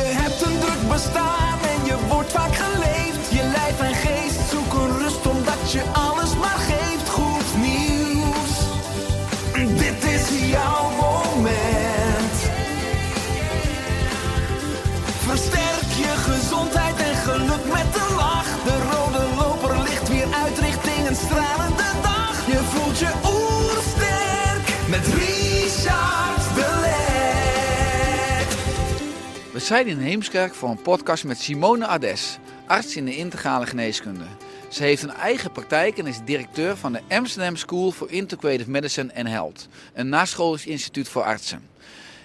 Je hebt een druk bestaan en je wordt vaak. We zijn in Heemskerk voor een podcast met Simone Ades, arts in de integrale geneeskunde. Ze heeft een eigen praktijk en is directeur van de Amsterdam School for Integrative Medicine and Health, een nascholisch instituut voor artsen.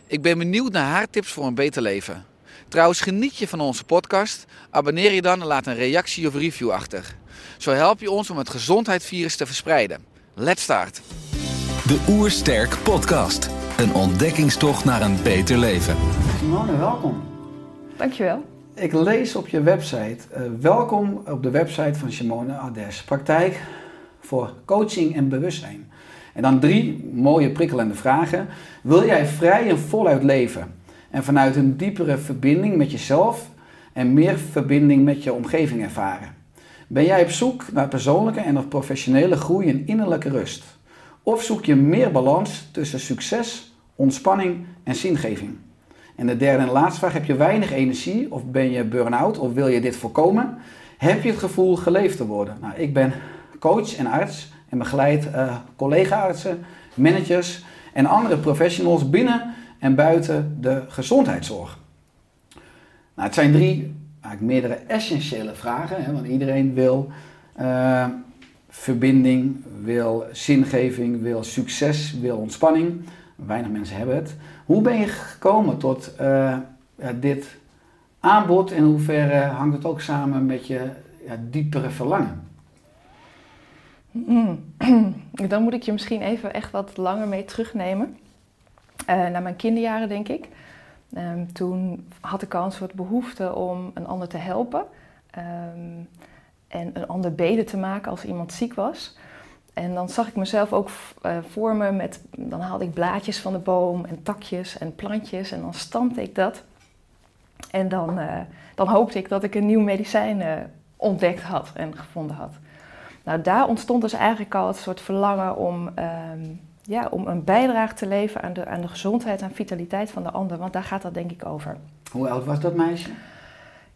Ik ben benieuwd naar haar tips voor een beter leven. Trouwens, geniet je van onze podcast? Abonneer je dan en laat een reactie of review achter. Zo help je ons om het gezondheidsvirus te verspreiden. Let's start! De Oersterk Podcast. Een ontdekkingstocht naar een beter leven. Simone, welkom. Dankjewel. Ik lees op je website, eh, welkom op de website van Simone Ades, praktijk voor coaching en bewustzijn. En dan drie mooie prikkelende vragen. Wil jij vrij en voluit leven en vanuit een diepere verbinding met jezelf en meer verbinding met je omgeving ervaren? Ben jij op zoek naar persoonlijke en of professionele groei en innerlijke rust? Of zoek je meer balans tussen succes, ontspanning en zingeving? En de derde en laatste vraag, heb je weinig energie of ben je burn-out of wil je dit voorkomen? Heb je het gevoel geleefd te worden? Nou, ik ben coach en arts en begeleid eh, collega-artsen, managers en andere professionals binnen en buiten de gezondheidszorg. Nou, het zijn drie, eigenlijk meerdere essentiële vragen, hè, want iedereen wil eh, verbinding, wil zingeving, wil succes, wil ontspanning. Weinig mensen hebben het. Hoe ben je gekomen tot eh, dit aanbod en in hoeverre hangt het ook samen met je ja, diepere verlangen? Mm. Dan moet ik je misschien even echt wat langer mee terugnemen. Eh, naar mijn kinderjaren, denk ik. Ehm, toen had ik al een soort behoefte om een ander te helpen. ehm, en een ander beter te maken als iemand ziek was. En dan zag ik mezelf ook eh, voor me met, dan haalde ik blaadjes van de boom en takjes en plantjes en dan stampte ik dat. En dan, eh, dan hoopte ik dat ik een nieuw medicijn eh, ontdekt had en gevonden had. Nou, daar ontstond dus eigenlijk al het soort verlangen om, ehm, ja, om een bijdrage te leveren aan de, aan de gezondheid en vitaliteit van de ander. Want daar gaat dat denk ik over. Hoe oud was dat meisje?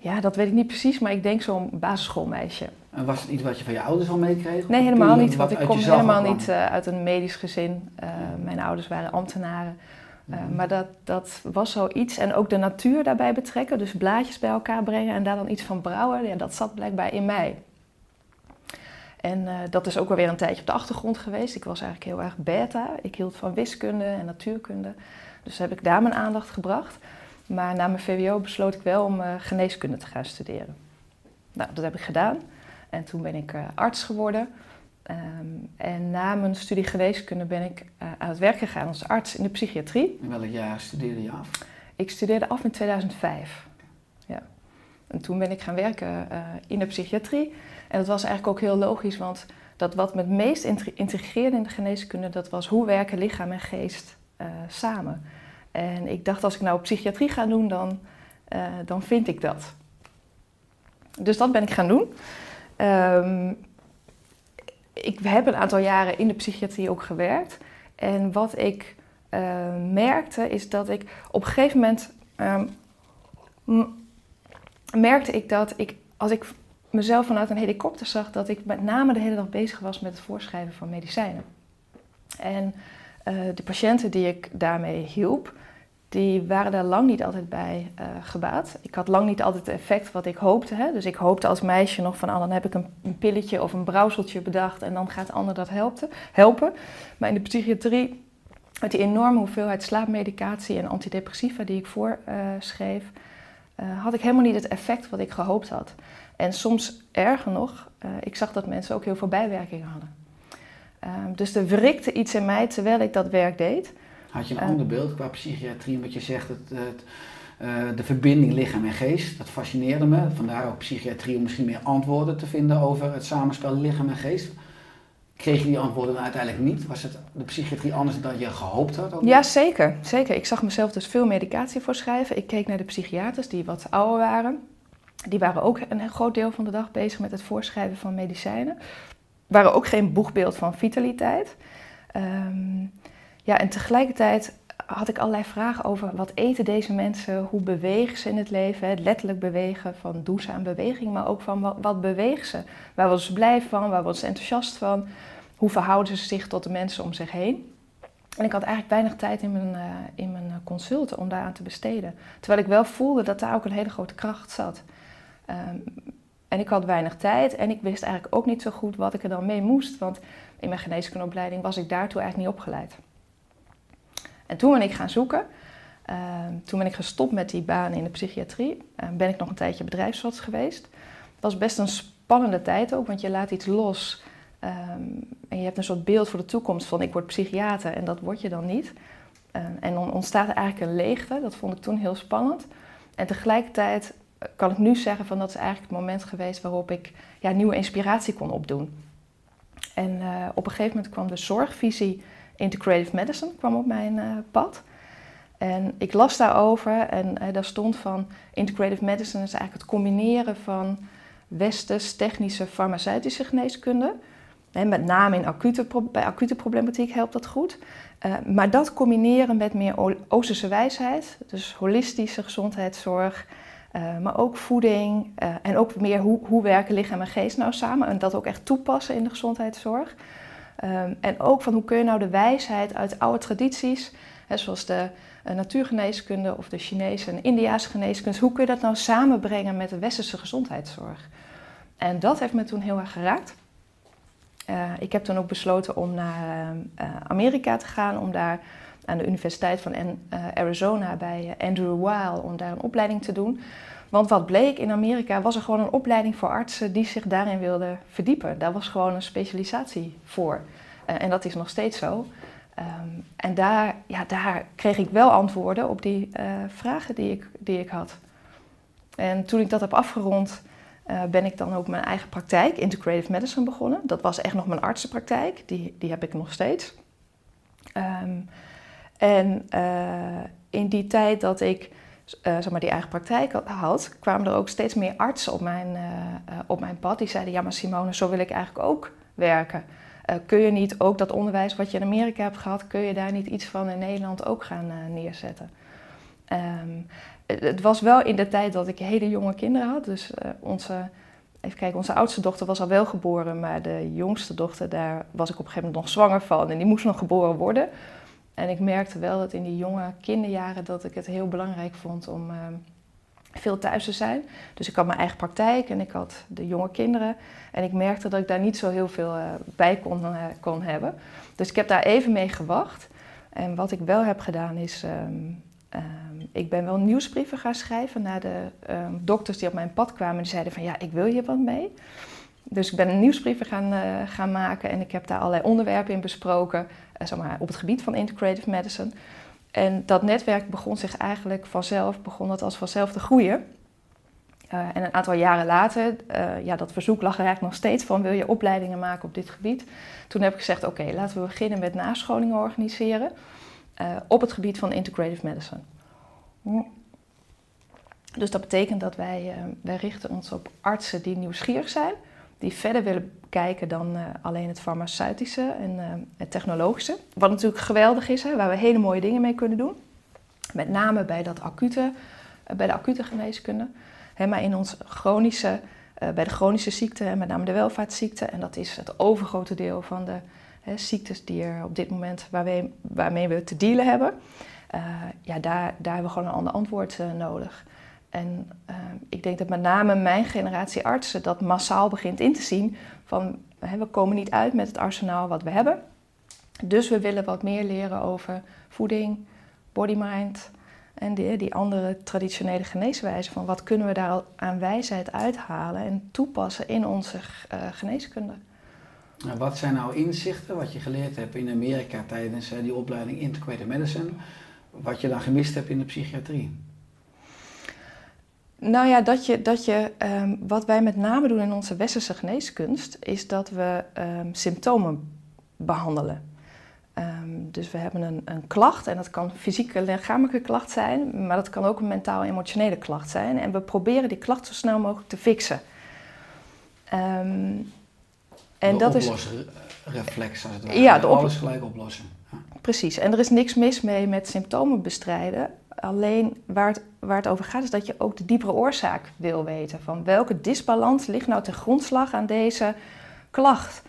Ja, dat weet ik niet precies, maar ik denk zo'n basisschoolmeisje. En was het iets wat je van je ouders al meekreeg? Nee, helemaal niet. Want ik kom helemaal kwam? niet eh, uit een medisch gezin. Uh, Mijn ouders waren ambtenaren. Uh, Maar dat, dat was zoiets. En ook de natuur daarbij betrekken. Dus blaadjes bij elkaar brengen en daar dan iets van brouwen. Ja, dat zat blijkbaar in mij. En uh, dat is ook wel weer een tijdje op de achtergrond geweest. Ik was eigenlijk heel erg beta. Ik hield van wiskunde en natuurkunde. Dus heb ik daar mijn aandacht gebracht. Maar na mijn VWO besloot ik wel om uh, geneeskunde te gaan studeren. Nou, dat heb ik gedaan. En toen ben ik uh, arts geworden. Um, en na mijn studie geneeskunde ben ik uh, aan het werk gegaan als arts in de psychiatrie. In welk jaar studeerde je af? Ik studeerde af in 2005. Ja. En toen ben ik gaan werken in de psychiatrie. En dat was eigenlijk ook heel logisch, want dat wat me het meest integreerde in de geneeskunde, dat was hoe werken lichaam en geest samen. En ik dacht, als ik nou psychiatrie ga doen, dan, uh, dan vind ik dat. Dus dat ben ik gaan doen. Um, ik heb een aantal jaren in de psychiatrie ook gewerkt. En wat ik uh, merkte, is dat ik op een gegeven moment um, merkte ik dat ik, als ik mezelf vanuit een helikopter zag, dat ik met name de hele dag bezig was met het voorschrijven van medicijnen. En de patiënten die ik daarmee hielp, die waren daar lang niet altijd bij uh, gebaat. Ik had lang niet altijd het effect wat ik hoopte. Hè? Dus ik hoopte als meisje nog van, oh, dan heb ik een, pilletje of een brouwseltje bedacht en dan gaat de ander dat helpen. helpen. Maar in de psychiatrie, met die enorme hoeveelheid slaapmedicatie en antidepressiva die ik voorschreef, eh, had ik helemaal niet het effect wat ik gehoopt had. En soms erger nog, ik zag dat mensen ook heel veel bijwerkingen hadden. Ehm, dus er wrikte iets in mij terwijl ik dat werk deed. Had je een ander beeld qua psychiatrie, wat je zegt, het, het de verbinding lichaam en geest, dat fascineerde me. Vandaar ook psychiatrie om misschien meer antwoorden te vinden over het samenspel lichaam en geest. Kreeg je die antwoorden dan uiteindelijk niet? Was het de psychiatrie anders dan je gehoopt had? Ja, zeker, zeker. Ik zag mezelf dus veel medicatie voorschrijven. Ik keek naar de psychiaters die wat ouder waren. Die waren ook een groot deel van de dag bezig met het voorschrijven van medicijnen. Waren ook geen boegbeeld van vitaliteit. Um, ja, en tegelijkertijd had ik allerlei vragen over wat eten deze mensen, hoe bewegen ze in het leven, letterlijk bewegen van douchen aan beweging, maar ook van wat, wat bewegen ze, waar worden ze blij van, waar worden ze enthousiast van, hoe verhouden ze zich tot de mensen om zich heen. En ik had eigenlijk weinig tijd in mijn, uh, in mijn consulten om daaraan te besteden. Terwijl ik wel voelde dat daar ook een hele grote kracht zat. Um, en ik had weinig tijd en ik wist eigenlijk ook niet zo goed wat ik er dan mee moest. Want in mijn geneeskundeopleiding was ik daartoe eigenlijk niet opgeleid. En toen ben ik gaan zoeken. Uh, toen ben ik gestopt met die baan in de psychiatrie. Ben ik nog een tijdje bedrijfsarts geweest. Het was best een spannende tijd ook, want je laat iets los. Um, en je hebt een soort beeld voor de toekomst van ik word psychiater en dat word je dan niet. Uh, en dan ontstaat er eigenlijk een leegte. Dat vond ik toen heel spannend. En tegelijkertijd kan ik nu zeggen van dat is eigenlijk het moment geweest waarop ik ja, nieuwe inspiratie kon opdoen. En eh, op een gegeven moment kwam de zorgvisie Integrative Medicine kwam op mijn uh, pad. En ik las daarover en uh, daar stond van Integrative Medicine is eigenlijk het combineren van westers technische farmaceutische geneeskunde. En met name in acute, bij acute problematiek helpt dat goed. Maar dat combineren met meer Oosterse wijsheid, dus holistische gezondheidszorg, uh, maar ook voeding uh, en ook meer hoe, hoe werken lichaam en geest nou samen en dat ook echt toepassen in de gezondheidszorg. Um, en ook van hoe kun je nou de wijsheid uit oude tradities, hè, zoals de uh, natuurgeneeskunde of de Chinese en Indiaanse geneeskunde, hoe kun je dat nou samenbrengen met de westerse gezondheidszorg? En dat heeft me toen heel erg geraakt. Ik heb toen ook besloten om naar uh, Amerika te gaan, om daar aan de Universiteit van Arizona bij Andrew Weil, om daar een opleiding te doen. Want wat bleek in Amerika was er gewoon een opleiding voor artsen die zich daarin wilden verdiepen. Daar was gewoon een specialisatie voor. Uh, en dat is nog steeds zo. Um, en daar, ja, daar kreeg ik wel antwoorden op die vragen die ik, die ik had. En toen ik dat heb afgerond, ben ik dan ook mijn eigen praktijk, Integrative Medicine, begonnen. Dat was echt nog mijn artsenpraktijk, die, die heb ik nog steeds. Um, en in die tijd dat ik uh, zeg maar, die eigen praktijk had, kwamen er ook steeds meer artsen op mijn, uh, op mijn pad. Die zeiden, ja maar Simone, zo wil ik eigenlijk ook werken. kun je niet ook dat onderwijs wat je in Amerika hebt gehad, kun je daar niet iets van in Nederland ook gaan neerzetten? Um, het was wel in de tijd dat ik hele jonge kinderen had. Dus onze, even kijken, onze oudste dochter was al wel geboren, maar de jongste dochter, daar was ik op een gegeven moment nog zwanger van. En die moest nog geboren worden. En ik merkte wel dat in die jonge kinderjaren dat ik het heel belangrijk vond om uh, veel thuis te zijn. Dus ik had mijn eigen praktijk en ik had de jonge kinderen. En ik merkte dat ik daar niet zo heel veel uh, bij kon, uh, kon hebben. Dus ik heb daar even mee gewacht. En wat ik wel heb gedaan is, um, um, ik ben wel nieuwsbrieven gaan schrijven naar de um, dokters die op mijn pad kwamen. Die zeiden van ja, ik wil hier wat mee. Dus ik ben nieuwsbrieven gaan, uh, gaan maken en ik heb daar allerlei onderwerpen in besproken, uh, zeg maar, op het gebied van integrative medicine. En dat netwerk begon zich eigenlijk vanzelf, begon dat als vanzelf te groeien. Uh, en een aantal jaren later, ja, dat verzoek lag er eigenlijk nog steeds van, wil je opleidingen maken op dit gebied? Toen heb ik gezegd, oké, laten we beginnen met nascholingen organiseren op het gebied van integrative medicine. Dus dat betekent dat wij, wij richten ons op artsen die nieuwsgierig zijn die verder willen kijken dan uh, alleen het farmaceutische en uh, het technologische. Wat natuurlijk geweldig is, hè, waar we hele mooie dingen mee kunnen doen. Met name bij, dat acute, uh, bij de acute geneeskunde. Hè, maar in ons chronische, bij de chronische ziekten, met name de welvaartsziekten. En dat is het overgrote deel van de hè, ziektes die er op dit moment, waarmee, waarmee we te dealen hebben. ja, daar, daar hebben we gewoon een ander antwoord nodig. En uh, ik denk dat met name mijn generatie artsen dat massaal begint in te zien van hè, we komen niet uit met het arsenaal wat we hebben. Dus we willen wat meer leren over voeding, body-mind, En die, die andere traditionele geneeswijzen, van wat kunnen we daar aan wijsheid uithalen en toepassen in onze uh, geneeskunde. Nou, wat zijn nou inzichten wat je geleerd hebt in Amerika tijdens die opleiding Integrated Medicine, wat je dan gemist hebt in de psychiatrie? Nou ja, dat je, dat je, um, wat wij met name doen in onze westerse geneeskunst, is dat we um, symptomen behandelen. Um, dus we hebben een, een, klacht en dat kan fysieke, lichamelijke klacht zijn, maar dat kan ook een mentaal-emotionele klacht zijn. En we proberen die klacht zo snel mogelijk te fixen. En de dat is. reflex als het ware. Ja, de op... alles gelijk oplossen. Ja. Precies. En er is niks mis mee met symptomen bestrijden. Alleen waar het, waar het over gaat is dat je ook de diepere oorzaak wil weten. Van welke disbalans ligt nou ten grondslag aan deze klacht?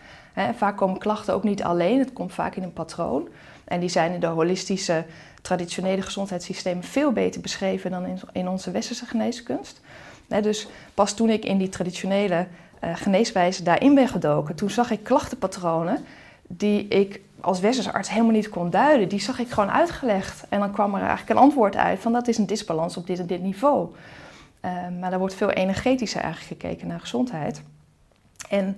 vaak komen klachten ook niet alleen, het komt vaak in een patroon. En die zijn in de holistische, traditionele gezondheidssystemen veel beter beschreven dan in, in onze westerse geneeskunst. dus pas toen ik in die traditionele uh, geneeswijze daarin ben gedoken, toen zag ik klachtenpatronen die ik als westerse arts helemaal niet kon duiden. Die zag ik gewoon uitgelegd. En dan kwam er eigenlijk een antwoord uit van dat is een disbalans op dit en dit niveau. Uh, maar daar wordt veel energetischer eigenlijk gekeken naar gezondheid. En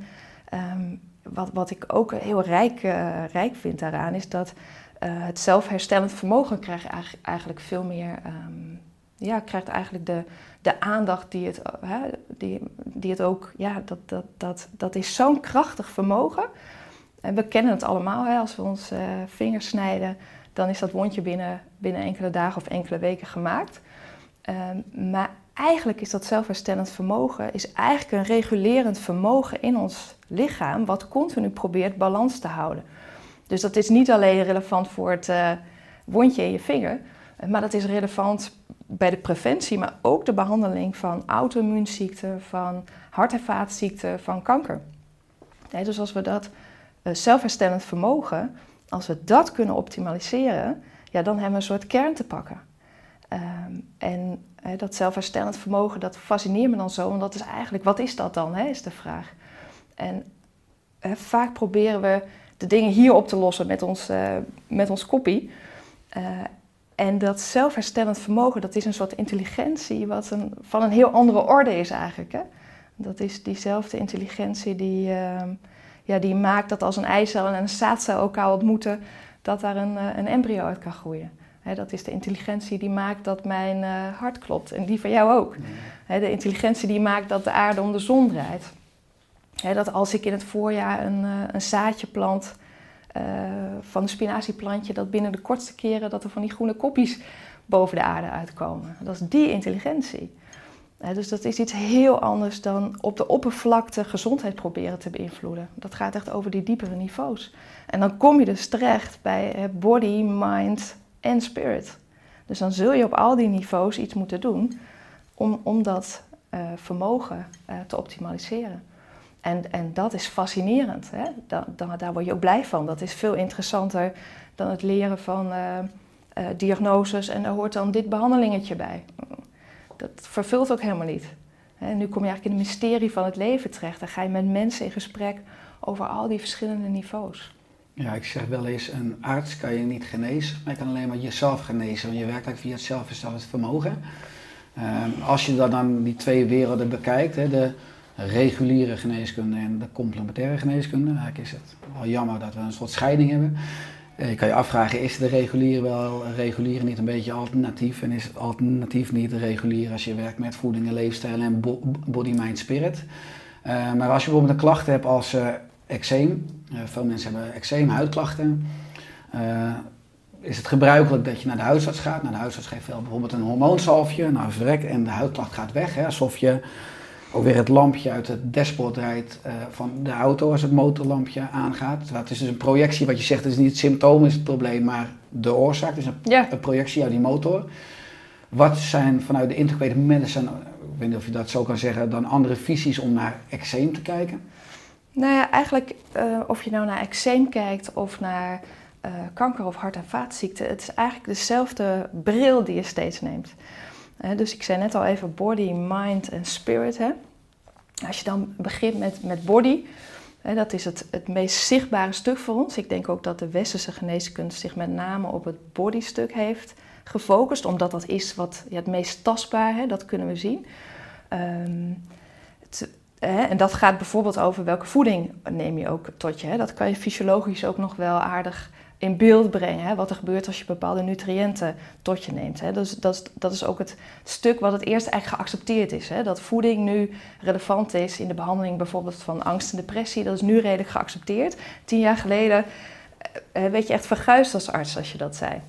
um, wat, wat ik ook heel rijk, uh, rijk vind daaraan is dat uh, het zelfherstellend vermogen krijgt eigenlijk veel meer, um, ja, krijgt eigenlijk de, de aandacht die het, die, die het ook, ja, dat, dat, dat, dat is zo'n krachtig vermogen. We kennen het allemaal, hè, als we onze vingers snijden, dan is dat wondje binnen, binnen enkele dagen of enkele weken gemaakt. Um, maar eigenlijk is dat zelfherstellend vermogen is eigenlijk een regulerend vermogen in ons lichaam, wat continu probeert balans te houden. Dus dat is niet alleen relevant voor het uh, wondje in je vinger, maar dat is relevant bij de preventie, maar ook de behandeling van auto-immuunziekten, van hart- en vaatziekten, van kanker. dus als we dat zelfherstellend vermogen, als we dat kunnen optimaliseren, ja, dan hebben we een soort kern te pakken. Um, en dat zelfherstellend vermogen, dat fascineert me dan zo, want dat is eigenlijk, wat is dat dan, is de vraag. En vaak proberen we de dingen hier op te lossen met ons, uh, met ons koppie. Uh, en dat zelfherstellend vermogen, dat is een soort intelligentie wat een, van een heel andere orde is eigenlijk. Dat is diezelfde intelligentie die, uh, ja, die maakt dat als een eicel en een zaadcel elkaar ontmoeten, dat daar een, eh, een embryo uit kan groeien. dat is de intelligentie die maakt dat mijn hart klopt en die van jou ook. de intelligentie die maakt dat de aarde om de zon draait dat als ik in het voorjaar een, uh, een zaadje plant uh, van een spinazieplantje, dat binnen de kortste keren dat er van die groene kopjes boven de aarde uitkomen. Dat is die intelligentie. Dus dat is iets heel anders dan op de oppervlakte gezondheid proberen te beïnvloeden. Dat gaat echt over die diepere niveaus. En dan kom je dus terecht bij body, mind en spirit. Dus dan zul je op al die niveaus iets moeten doen om, om dat uh, vermogen uh, te optimaliseren. En, en dat is fascinerend. Hè? Da, da, daar word je ook blij van. Dat is veel interessanter dan het leren van uh, diagnoses en daar hoort dan dit behandelingetje bij. Dat vervult ook helemaal niet. Hè? Nu kom je eigenlijk in het mysterie van het leven terecht. Dan ga je met mensen in gesprek over al die verschillende niveaus. Ja, ik zeg wel eens, een arts kan je niet genezen, maar je kan alleen maar jezelf genezen. Want je werkt eigenlijk via het zelfherstellend vermogen. Uh, als je dan die twee werelden bekijkt, hè, de reguliere geneeskunde en de complementaire geneeskunde. Eigenlijk is het wel jammer dat we een soort scheiding hebben. Eh, je kan je afvragen, is de reguliere wel reguliere niet een beetje alternatief? En is het alternatief niet regulier als je werkt met voeding en leefstijl en body, mind, spirit? Uh, maar als je bijvoorbeeld een klacht hebt als uh, eczeem, veel mensen hebben eczeem, huidklachten, is het gebruikelijk dat je naar de huisarts gaat. Nou, de huisarts geeft veel bijvoorbeeld een hormoonsalfje, nou verrek en de huidklacht gaat weg. Hè, alsof je ook weer het lampje uit het dashboard draait uh, van de auto als het motorlampje aangaat. Het is dus een projectie, wat je zegt, het is niet het symptoom is het probleem, maar de oorzaak. Dus een, ja. een projectie uit die motor. Wat zijn vanuit de integrated medicine, ik weet niet of je dat zo kan zeggen, dan andere visies om naar eczeem te kijken? Nou ja, eigenlijk uh, of je nou naar eczeem kijkt of naar uh, kanker of hart- en vaatziekten, het is eigenlijk dezelfde bril die je steeds neemt dus ik zei net al even body, mind en spirit. Hè. Als je dan begint met, met body, hè, dat is het, het meest zichtbare stuk voor ons. Ik denk ook dat de westerse geneeskunde zich met name op het bodystuk heeft gefocust, omdat dat is wat ja, het meest tastbaar, hè, dat kunnen we zien. Ehm, hè, en dat gaat bijvoorbeeld over welke voeding neem je ook tot je. Hè. Dat kan je fysiologisch ook nog wel aardig in beeld brengen. Hè, wat er gebeurt als je bepaalde nutriënten tot je neemt. Hè. Dus, dat, is, dat is ook het stuk wat het eerst eigenlijk geaccepteerd is. Hè. Dat voeding nu relevant is in de behandeling bijvoorbeeld van angst en depressie. Dat is nu redelijk geaccepteerd. Tien jaar geleden uh, werd je echt verguisd als arts als je dat zei.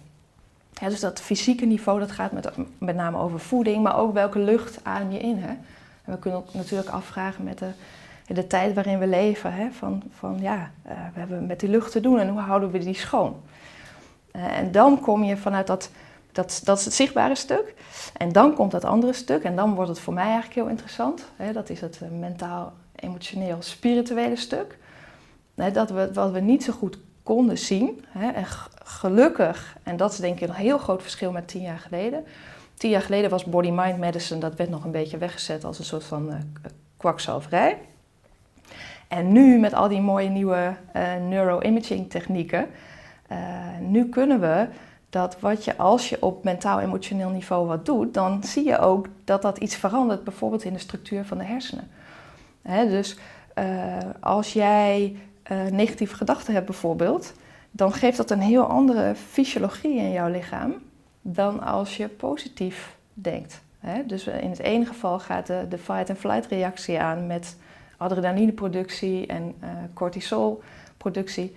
Dus dat fysieke niveau dat gaat met, met name over voeding, maar ook welke lucht adem je in. Hè? En we kunnen ook natuurlijk afvragen met de, de tijd waarin we leven. Hè? Van, van ja, uh, we hebben met die lucht te doen en hoe houden we die schoon? Uh, en dan kom je vanuit dat, dat, dat is het zichtbare stuk. En dan komt dat andere stuk en dan wordt het voor mij eigenlijk heel interessant. Hè? Dat is het mentaal, emotioneel, spirituele stuk. Hè? Dat we, wat we niet zo goed konden zien. Hè, en gelukkig, en dat is denk ik een heel groot verschil met tien jaar geleden. Tien jaar geleden was body-mind medicine, dat werd nog een beetje weggezet als een soort van uh, kwakzalverij. En nu met al die mooie nieuwe uh, neuroimaging technieken, uh, nu kunnen we dat wat je als je op mentaal-emotioneel niveau wat doet, dan zie je ook dat dat iets verandert, bijvoorbeeld in de structuur van de hersenen. Hè, dus als jij negatieve gedachten hebt bijvoorbeeld, dan geeft dat een heel andere fysiologie in jouw lichaam dan als je positief denkt. Dus in het ene geval gaat de, de fight-and-flight reactie aan met adrenalineproductie en uh, cortisolproductie.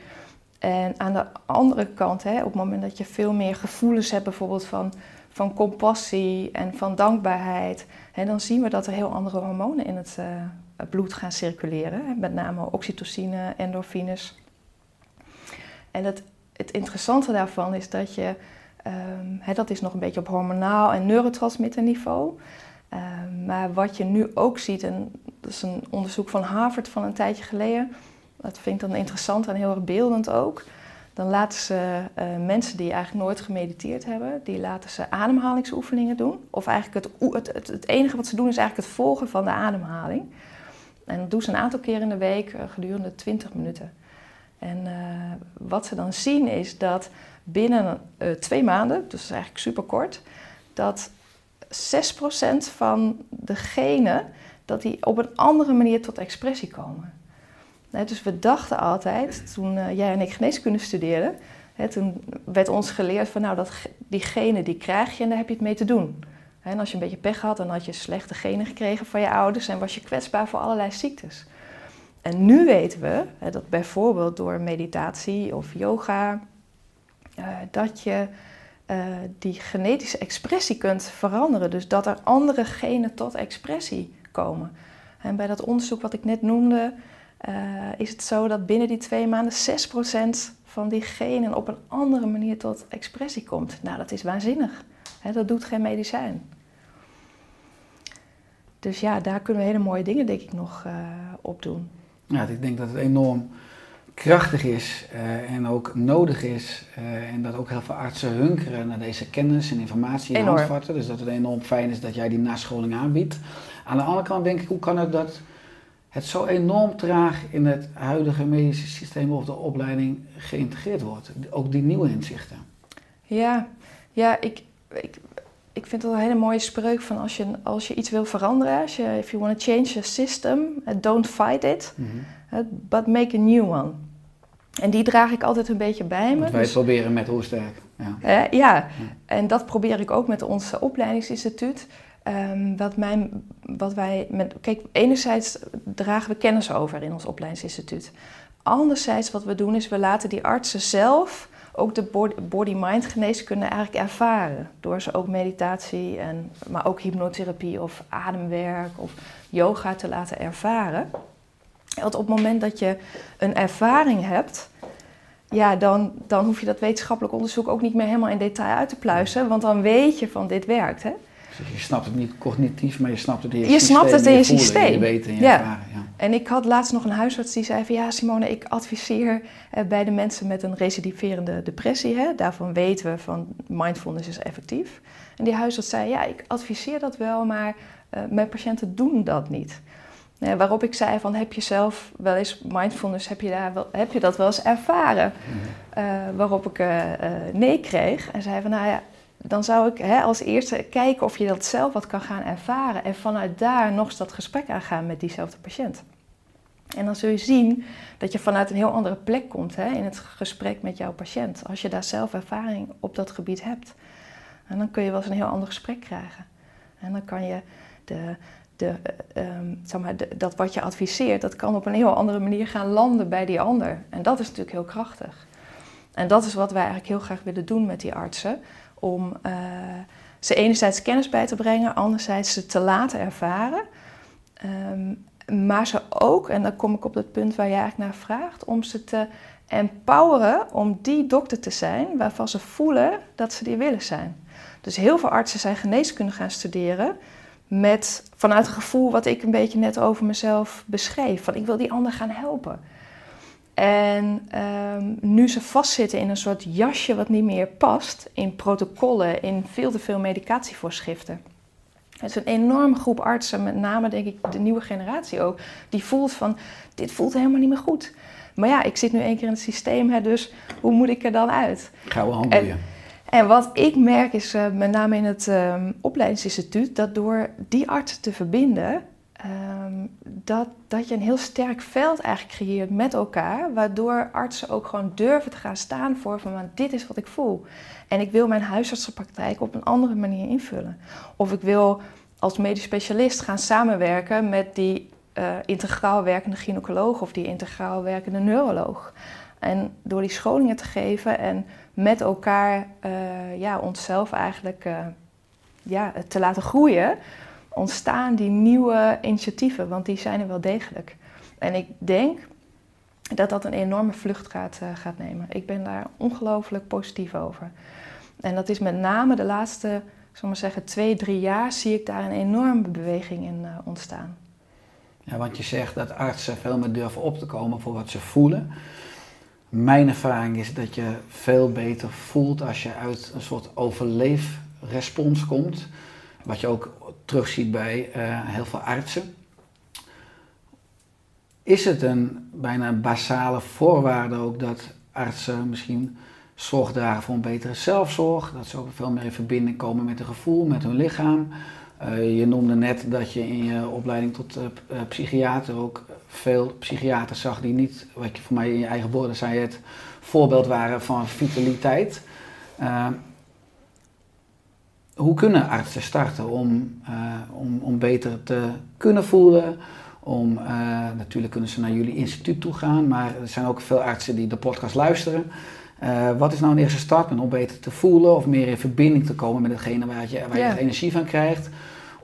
En aan de andere kant, hè, op het moment dat je veel meer gevoelens hebt, bijvoorbeeld van, van compassie en van dankbaarheid, hè, dan zien we dat er heel andere hormonen in het, uh, bloed gaan circuleren. Met name oxytocine, endorfines. En het, het interessante daarvan is dat je, um, dat is nog een beetje op hormonaal en neurotransmitterniveau. Um, maar wat je nu ook ziet, en dat is een onderzoek van Harvard van een tijdje geleden, dat vind ik dan interessant en heel erg beeldend ook. Dan laten ze uh, mensen die eigenlijk nooit gemediteerd hebben, die laten ze ademhalingsoefeningen doen. Of eigenlijk het, het, het, enige wat ze doen is eigenlijk het volgen van de ademhaling. En dat doen ze een aantal keer in de week uh, gedurende 20 minuten. En uh, wat ze dan zien is dat binnen twee maanden, dus is eigenlijk super kort, dat 6% van degenen dat die op een andere manier tot expressie komen. Dus we dachten altijd, toen jij en ik geneeskunde studeerden, toen werd ons geleerd van nou, dat, die genen die krijg je en daar heb je het mee te doen. En als je een beetje pech had, dan had je slechte genen gekregen van je ouders en was je kwetsbaar voor allerlei ziektes. En nu weten we dat bijvoorbeeld door meditatie of yoga, uh, dat je uh, die genetische expressie kunt veranderen. Dus dat er andere genen tot expressie komen. En bij dat onderzoek wat ik net noemde, uh, is het zo dat binnen die twee maanden 6% van die genen op een andere manier tot expressie komt. Nou, dat is waanzinnig. Dat doet geen medicijn. Dus ja, daar kunnen we hele mooie dingen, denk ik, nog uh, op doen. Ja, ik denk dat het enorm krachtig is uh, en ook nodig is. Uh, en dat ook heel veel artsen hunkeren naar deze kennis en informatie in Enorm. handvatten. Dus dat het enorm fijn is dat jij die nascholing aanbiedt. Aan de andere kant denk ik, hoe kan het dat het zo enorm traag in het huidige medische systeem of de opleiding geïntegreerd wordt? Ook die nieuwe inzichten. Ja, ja ik, ik, ik vind het een hele mooie spreuk van als je, als je iets wil veranderen, als je, if you want to change a system, uh, don't fight it, mm -hmm. but make a new one. En die draag ik altijd een beetje bij me. Want wij dus, proberen met hoe sterk. Ja. Uh, ja. ja, en dat probeer ik ook met ons opleidingsinstituut. Um, wat, mijn, wat wij met, kijk, enerzijds dragen we kennis over in ons opleidingsinstituut. Anderzijds wat we doen is we laten die artsen zelf ook de body-mind geneeskunde eigenlijk ervaren. Door ze ook meditatie, en, maar ook hypnotherapie of ademwerk of yoga te laten ervaren. Want op het moment dat je een ervaring hebt, ja, dan, dan hoef je dat wetenschappelijk onderzoek ook niet meer helemaal in detail uit te pluizen. Want dan weet je van dit werkt. Hè? Dus je snapt het niet cognitief, maar je snapt het in je, je systeem. snapt het in je, je systeem. Je weet en je ja. ervaren. Ja. En ik had laatst nog een huisarts die zei van ja Simone, ik adviseer eh, bij de mensen met een recidiverende depressie. Hè, daarvan weten we van mindfulness is effectief. En die huisarts zei ja, ik adviseer dat wel, maar uh, mijn patiënten doen dat niet. Uh, waarop ik zei van heb je zelf wel eens mindfulness, heb je, daar wel, heb je dat wel eens ervaren? Mm -hmm. waarop ik nee kreeg en zei van nou ja, dan zou ik hè, als eerste kijken of je dat zelf wat kan gaan ervaren. En vanuit daar nog eens dat gesprek aangaan met diezelfde patiënt. En dan zul je zien dat je vanuit een heel andere plek komt hè, in het gesprek met jouw patiënt. Als je daar zelf ervaring op dat gebied hebt. En dan kun je wel eens een heel ander gesprek krijgen. En dan kan je de, de, eh, ehm, zeg maar, dat wat je adviseert, dat kan op een heel andere manier gaan landen bij die ander. En dat is natuurlijk heel krachtig. En dat is wat wij eigenlijk heel graag willen doen met die artsen. Om eh, ze enerzijds kennis bij te brengen, anderzijds ze te laten ervaren. Ehm, maar ze ook, en dan kom ik op het punt waar jij eigenlijk naar vraagt, om ze te empoweren om die dokter te zijn waarvan ze voelen dat ze die willen zijn. Dus heel veel artsen zijn geneeskunde gaan studeren met, vanuit het gevoel wat ik een beetje net over mezelf beschreef. Van ik wil die ander gaan helpen. En ehm, nu ze vastzitten in een soort jasje wat niet meer past, in protocollen, in veel te veel medicatievoorschriften. Het is een enorme groep artsen, met name denk ik de nieuwe generatie ook, die voelt van dit voelt helemaal niet meer goed. Maar ja, ik zit nu één keer in het systeem, hè, dus hoe moet ik er dan uit? Gouden handboeien. En wat ik merk is, eh, met name in het ehm, opleidingsinstituut, dat door die artsen te verbinden, ehm, dat, dat je een heel sterk veld eigenlijk creëert met elkaar, waardoor artsen ook gewoon durven te gaan staan voor van, "Maar dit is wat ik voel. En ik wil mijn huisartsenpraktijk op een andere manier invullen. Of ik wil als medisch specialist gaan samenwerken met die eh, integraal werkende gynaecoloog of die integraal werkende neuroloog. En door die scholingen te geven en met elkaar eh, ja, onszelf eigenlijk eh, ja, te laten groeien, ontstaan die nieuwe initiatieven, want die zijn er wel degelijk. En ik denk dat dat een enorme vlucht gaat, eh, gaat nemen. Ik ben daar ongelooflijk positief over. En dat is met name de laatste, zal maar zeggen, twee, drie jaar zie ik daar een enorme beweging in ontstaan. Ja, want je zegt dat artsen veel meer durven op te komen voor wat ze voelen. Mijn ervaring is dat je veel beter voelt als je uit een soort overleefrespons komt. Wat je ook terugziet bij eh, heel veel artsen. Is het een bijna basale voorwaarde ook dat artsen misschien zorg dragen voor een betere zelfzorg? Dat ze ook veel meer in verbinding komen met hun gevoel, met hun lichaam? Uh, je noemde net dat je in je opleiding tot uh, psychiater ook veel psychiaters zag die niet, wat je voor mij in je eigen woorden zei, het voorbeeld waren van vitaliteit. hoe kunnen artsen starten om, om, om beter te kunnen voelen? Om, natuurlijk kunnen ze naar jullie instituut toe gaan, maar er zijn ook veel artsen die de podcast luisteren. wat is nou een eerste stap om beter te voelen of meer in verbinding te komen met hetgene waar je, waar je ja. energie van krijgt?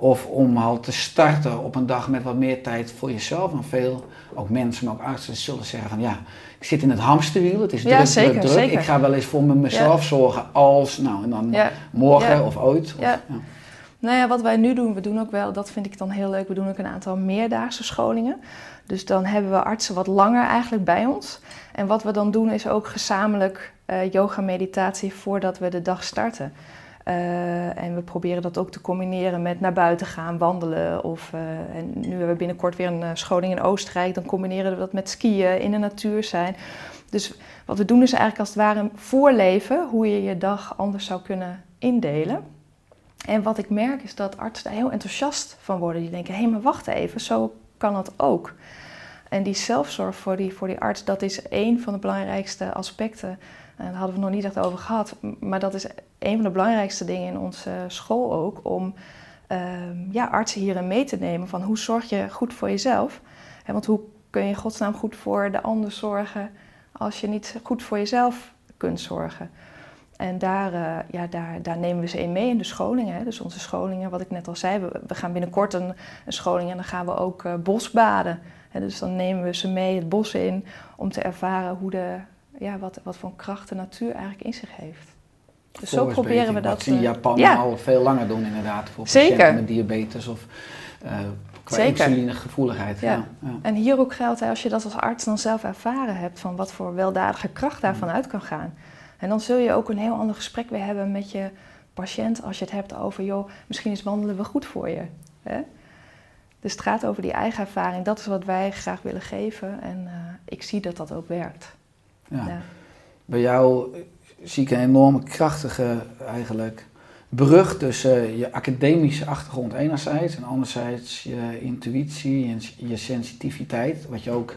Of om al te starten op een dag met wat meer tijd voor jezelf. Want veel, ook mensen, maar ook artsen zullen zeggen van ja, ik zit in het hamsterwiel. Het is ja, druk, zeker, druk. Zeker. Ik ga wel eens voor mezelf ja. zorgen als, nou en dan ja. morgen of ooit. Of, ja. Nou ja, wat wij nu doen, we doen ook wel, dat vind ik dan heel leuk, we doen ook een aantal meerdaagse scholingen. Dus dan hebben we artsen wat langer eigenlijk bij ons. En wat we dan doen is ook gezamenlijk uh, yoga-meditatie voordat we de dag starten. Uh, en we proberen dat ook te combineren met naar buiten gaan, wandelen. Of, uh, en nu hebben we binnenkort weer een uh, scholing in Oostenrijk. Dan combineren we dat met skiën, in de natuur zijn. Dus wat we doen is eigenlijk als het ware voorleven hoe je je dag anders zou kunnen indelen. En wat ik merk is dat artsen daar heel enthousiast van worden. Die denken, hé, hey, maar wacht even, zo kan het ook. En die zelfzorg voor die, voor die arts, dat is één van de belangrijkste aspecten. En daar hadden we nog niet echt over gehad. Maar dat is een van de belangrijkste dingen in onze school ook. Om uh, ja, artsen hierin mee te nemen van hoe zorg je goed voor jezelf. Want hoe kun je in godsnaam goed voor de ander zorgen als je niet goed voor jezelf kunt zorgen. En daar, uh, ja, daar, daar nemen we ze in mee in de scholingen. Hè. Dus onze scholingen, wat ik net al zei, we, gaan binnenkort een, scholing en dan gaan we ook uh, bosbaden. Dus dan nemen we ze mee het bos in om te ervaren hoe de, ja, wat, wat voor kracht de natuur eigenlijk in zich heeft. Dus zo proberen we dat. Wat ze in Japan ja. al veel langer doen inderdaad voor Zeker. patiënten met diabetes of uh, qua Zeker. insulinegevoeligheid. Ja. Ja. Ja. En hier ook geldt, hè, als je dat als arts dan zelf ervaren hebt, van wat voor weldadige kracht daarvan uit kan gaan. En dan zul je ook een heel ander gesprek weer hebben met je patiënt als je het hebt over, joh, misschien is wandelen wel goed voor je. Hè? Dus het gaat over die eigen ervaring. Dat is wat wij graag willen geven. En uh, ik zie dat dat ook werkt. Ja. Bij jou zie ik een enorme krachtige eigenlijk brug tussen je academische achtergrond enerzijds en anderzijds je intuïtie en je sensitiviteit, wat je ook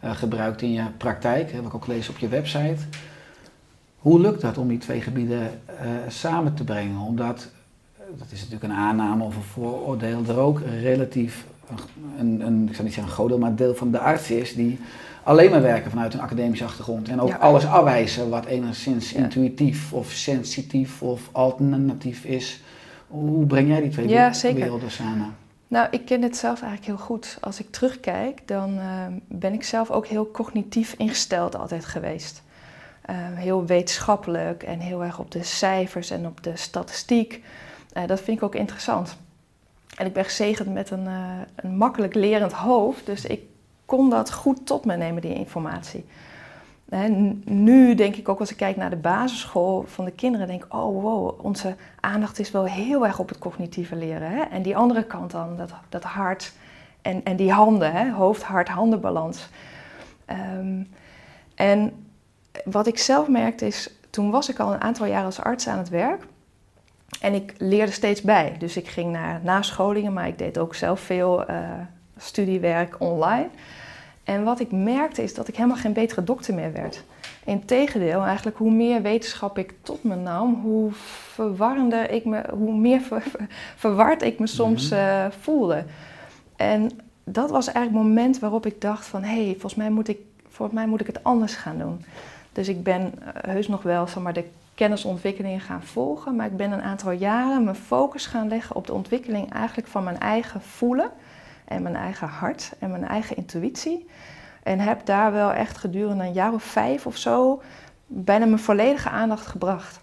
eh, gebruikt in je praktijk, heb ik ook gelezen op je website. Hoe lukt dat om die twee gebieden eh, samen te brengen? Omdat, dat is natuurlijk een aanname of een vooroordeel, er ook relatief, een, een, ik zou niet zeggen een groot deel, maar een deel van de arts is die alleen maar werken vanuit een academische achtergrond. En ook alles afwijzen wat enigszins intuïtief of sensitief of alternatief is. Hoe breng jij die twee Ja, werelden samen? Nou, ik ken het zelf eigenlijk heel goed. Als ik terugkijk, dan uh, ben ik zelf ook heel cognitief ingesteld altijd geweest. Uh, heel wetenschappelijk en heel erg op de cijfers en op de statistiek. Uh, dat vind ik ook interessant. En ik ben gezegend met een, een makkelijk lerend hoofd, dus ik kon dat goed tot me nemen, die informatie. nu denk ik ook als ik kijk naar de basisschool van de kinderen, denk ik, oh wow, onze aandacht is wel heel erg op het cognitieve leren. Hè? En die andere kant dan, dat, dat hart en, en die handen, hè? hoofd, hart, handenbalans. Um, en wat ik zelf merkte is, toen was ik al een aantal jaar als arts aan het werk. En ik leerde steeds bij. Dus ik ging naar nascholingen, maar ik deed ook zelf veel uh, studiewerk online. En wat ik merkte is dat ik helemaal geen betere dokter meer werd. Integendeel, eigenlijk hoe meer wetenschap ik tot me nam, hoe verwarrender ik me, hoe meer verward ik me soms uh, voelde. En dat was eigenlijk het moment waarop ik dacht van, hé, hey, volgens, mij moet ik, volgens mij moet ik het anders gaan doen. Dus ik ben uh, heus nog wel zeg maar, de kennisontwikkeling gaan volgen, maar ik ben een aantal jaren mijn focus gaan leggen op de ontwikkeling eigenlijk van mijn eigen voelen en mijn eigen hart en mijn eigen intuïtie. En heb daar wel echt gedurende een jaar of vijf of zo bijna mijn volledige aandacht gebracht.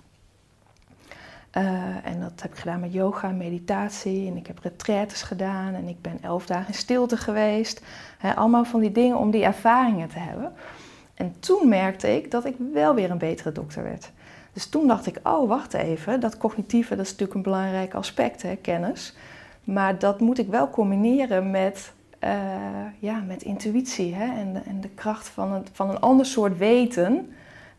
Uh, en dat heb ik gedaan met yoga, meditatie en ik heb retraites gedaan en ik ben elf dagen in stilte geweest. allemaal van die dingen om die ervaringen te hebben. En toen merkte ik dat ik wel weer een betere dokter werd. Dus toen dacht ik, oh wacht even, dat cognitieve dat is natuurlijk een belangrijk aspect, hè, kennis. Maar dat moet ik wel combineren met, uh, ja, met intuïtie hè? En, de, en de kracht van, het, van een ander soort weten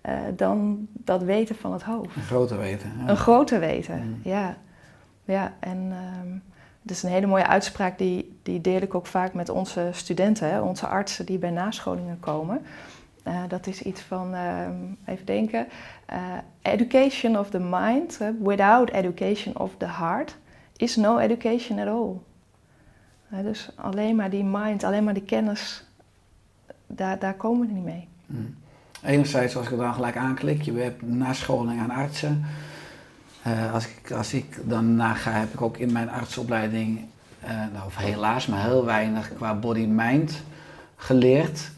uh, dan dat weten van het hoofd. Een groter weten. Ja. Een groter weten, mm. ja. Ja, en um, dat is een hele mooie uitspraak, die, die deel ik ook vaak met onze studenten, hè? onze artsen die bij nascholingen komen. Uh, dat is iets van, uh, even denken, uh, education of the mind without education of the heart is no education at all. dus alleen maar die mind, alleen maar die kennis, daar, daar komen we niet mee. Hmm. Enerzijds, als ik er dan gelijk aanklik, je hebt nascholing aan artsen. Uh, als, ik, als ik dan naga, heb ik ook in mijn artsopleiding, nou, of helaas, maar heel weinig qua body-mind geleerd.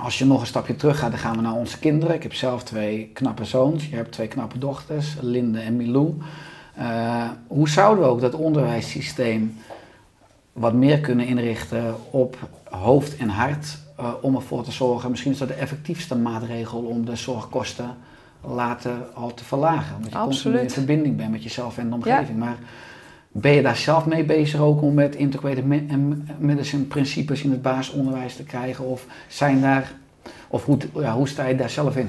Als je nog een stapje terug gaat, dan gaan we naar onze kinderen. Ik heb zelf twee knappe zoons, je hebt twee knappe dochters, Linde en Milou. Uh, hoe zouden we ook dat onderwijssysteem wat meer kunnen inrichten op hoofd en hart uh, om ervoor te zorgen, misschien is dat de effectiefste maatregel om de zorgkosten later al te verlagen. Omdat je Absoluut. in verbinding bent met jezelf en de omgeving. Maar ben je daar zelf mee bezig ook om met integrated medicine principes in het basisonderwijs te krijgen? Of zijn daar, of hoe, ja, hoe sta je daar zelf in?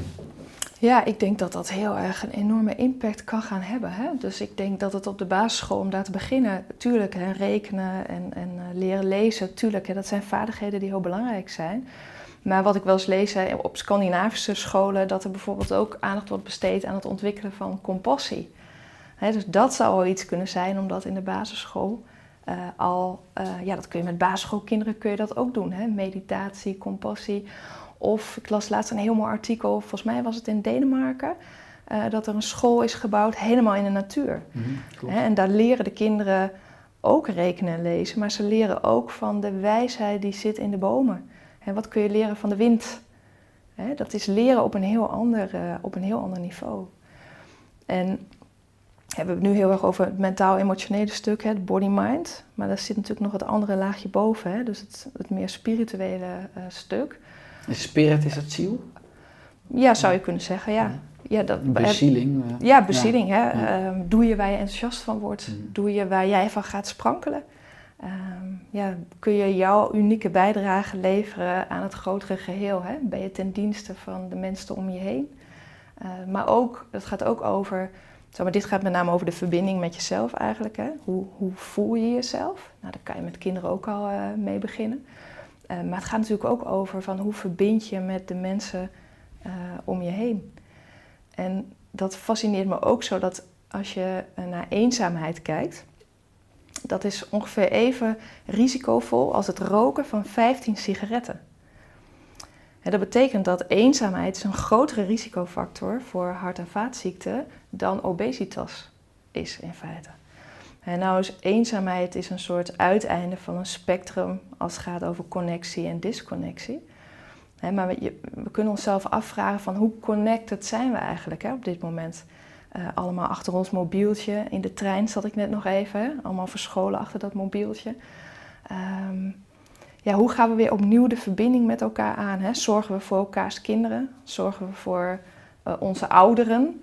Ja, ik denk dat dat heel erg een enorme impact kan gaan hebben. Hè? Dus ik denk dat het op de basisschool, om daar te beginnen, natuurlijk hè, rekenen en, en uh, leren lezen, tuurlijk, hè, dat zijn vaardigheden die heel belangrijk zijn. Maar wat ik wel eens lees op Scandinavische scholen, dat er bijvoorbeeld ook aandacht wordt besteed aan het ontwikkelen van compassie. Hè, dus dat zou wel iets kunnen zijn, omdat in de basisschool uh, al, uh, ja, dat kun je met basisschoolkinderen kun je dat ook doen. Hè? Meditatie, compassie of ik las laatst een heel mooi artikel, volgens mij was het in Denemarken, uh, dat er een school is gebouwd helemaal in de natuur. Mm, en daar leren de kinderen ook rekenen en lezen, maar ze leren ook van de wijsheid die zit in de bomen. En wat kun je leren van de wind? dat is leren op een heel ander, uh, op een heel ander niveau. En we hebben het nu heel erg over het mentaal-emotionele stuk, het body-mind. Maar daar zit natuurlijk nog het andere laagje boven, hè? dus het, het meer spirituele uh, stuk. Spirit is het ziel? Ja, zou je kunnen zeggen, ja. ja dat, bezieling. Uh, ja, bezieling. Hè? Uh, doe je waar je enthousiast van wordt. Mm. Doe je waar jij van gaat sprankelen. Uh, ja, kun je jouw unieke bijdrage leveren aan het grotere geheel. Hè? Ben je ten dienste van de mensen om je heen. Eh, maar ook, het gaat ook over Zo, maar dit gaat met name over de verbinding met jezelf eigenlijk. Hè? Hoe, hoe voel je jezelf? Nou, daar kan je met kinderen ook al uh, mee beginnen. Uh, maar het gaat natuurlijk ook over van hoe verbind je met de mensen uh, om je heen. En dat fascineert me ook zo dat als je naar eenzaamheid kijkt, dat is ongeveer even risicovol als het roken van 15 sigaretten. En dat betekent dat eenzaamheid een grotere risicofactor voor hart- en vaatziekten dan obesitas is in feite. En nou is eenzaamheid is een soort uiteinde van een spectrum als het gaat over connectie en disconnectie. maar we, kunnen onszelf afvragen van hoe connected zijn we eigenlijk op dit moment. Uh, allemaal achter ons mobieltje. In de trein zat ik net nog even. Allemaal verscholen achter dat mobieltje. Um, ja, hoe gaan we weer opnieuw de verbinding met elkaar aan? Zorgen we voor elkaars kinderen? Zorgen we voor uh, onze ouderen?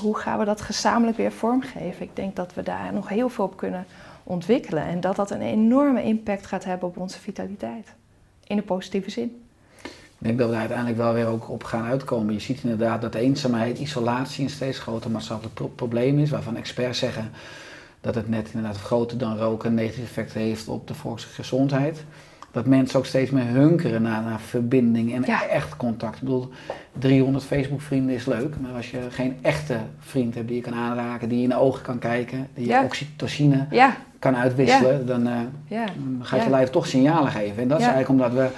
Hoe gaan we dat gezamenlijk weer vormgeven? Ik denk dat we daar nog heel veel op kunnen ontwikkelen. En dat dat een enorme impact gaat hebben op onze vitaliteit. In een positieve zin. Ik denk dat we daar uiteindelijk wel weer ook op gaan uitkomen. Je ziet inderdaad dat eenzaamheid, isolatie een steeds groter maatschappelijk pro probleem is. Waarvan experts zeggen dat het net inderdaad groter dan roken een negatief effect heeft op de volksgezondheid. Dat mensen ook steeds meer hunkeren naar, naar verbinding en Ja. echt contact. Ik bedoel, 300 Facebook vrienden is leuk. Maar als je geen echte vriend hebt die je kan aanraken, die je in de ogen kan kijken, die je oxytocine Ja, kan uitwisselen, dan, ja. dan gaat je lijf toch signalen geven. En dat is eigenlijk omdat we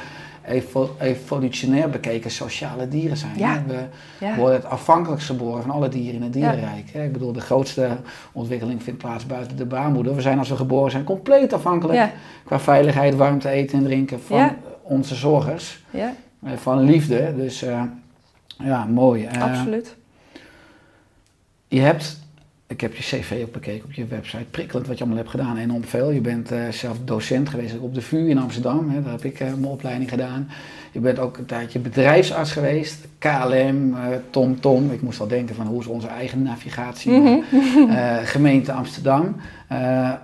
evo- evolutionair bekeken sociale dieren zijn. Ja. We Ja. worden het afhankelijkst geboren van alle dieren in het dierenrijk. Ik bedoel, de grootste ontwikkeling vindt plaats buiten de baarmoeder. We zijn als we geboren zijn compleet afhankelijk qua veiligheid, warmte, eten en drinken van onze zorgers. Ja, eh, Van liefde. Dus eh, ja, mooi. Eh, absoluut. je hebt, ik heb je cv ook bekeken op je website, prikkelend wat je allemaal hebt gedaan, enorm veel. Je bent eh, zelf docent geweest op de VU in Amsterdam, hè, daar heb ik eh, mijn opleiding gedaan. Je bent ook een tijdje bedrijfsarts geweest, KLM, eh TomTom. Tom. Ik moest wel denken van hoe is onze eigen navigatie, Mhm. Gemeente Amsterdam.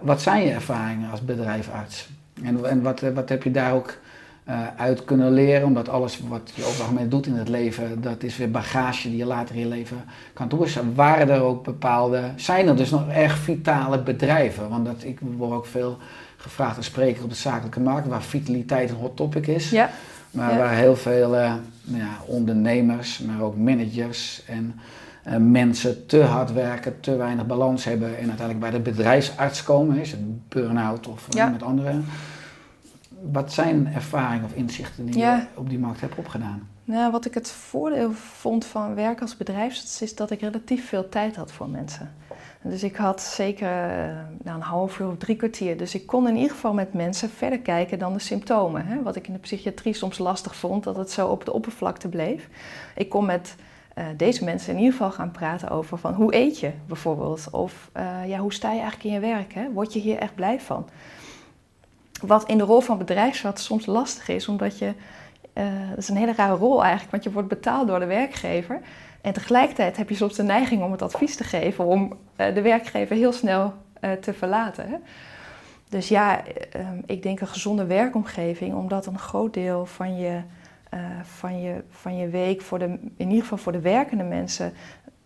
Wat zijn je ervaringen als bedrijfsarts? En, en wat, wat heb je daar ook eh, uit kunnen leren? Omdat alles wat je op het moment doet in het leven, dat is weer bagage die je later in je leven kan toepassen. Waren er ook bepaalde, zijn er dus nog erg vitale bedrijven? Want dat, ik word ook veel gevraagd als spreker op de zakelijke markt, waar vitaliteit een hot topic is. Ja, Maar Ja. waar heel veel eh, nou ja, ondernemers, maar ook managers en eh, mensen te hard werken, te weinig balans hebben en uiteindelijk bij de bedrijfsarts komen, is het burn-out of met andere. Wat zijn ervaringen of inzichten die Ja. je op die markt hebt opgedaan? Nou, wat ik het voordeel vond van werken als bedrijfsarts is dat ik relatief veel tijd had voor mensen. Dus ik had zeker eh, nou, een half uur of drie kwartier. Dus ik kon in ieder geval met mensen verder kijken dan de symptomen. Hè? Wat ik in de psychiatrie soms lastig vond, dat het zo op de oppervlakte bleef. Ik kon met eh, deze mensen in ieder geval gaan praten over van hoe eet je bijvoorbeeld. Of eh, ja, hoe sta je eigenlijk in je werk? Hè? Word je hier echt blij van? Wat in de rol van bedrijfsarts soms lastig is, omdat je eh, dat is een hele rare rol eigenlijk, want je wordt betaald door de werkgever. En tegelijkertijd heb je soms de neiging om het advies te geven om eh, de werkgever heel snel eh, te verlaten. Hè? Dus ja, eh, ik denk een gezonde werkomgeving, omdat een groot deel van je, van je, van je week, voor de, in ieder geval voor de werkende mensen,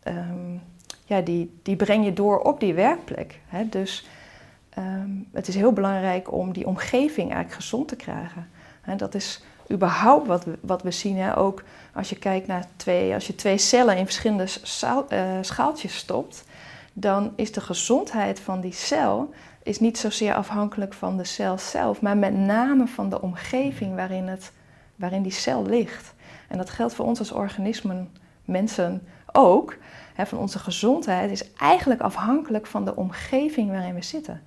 ehm, ja, die, die breng je door op die werkplek. Hè? Dus ehm, het is heel belangrijk om die omgeving eigenlijk gezond te krijgen. Dat is überhaupt wat we, wat we zien. Hè? Ook als je kijkt naar twee, als je twee cellen in verschillende eh, schaaltjes stopt, dan is de gezondheid van die cel is niet zozeer afhankelijk van de cel zelf, maar met name van de omgeving waarin, het, waarin die cel ligt. En dat geldt voor ons als organismen, mensen ook. Van onze gezondheid is eigenlijk afhankelijk van de omgeving waarin we zitten.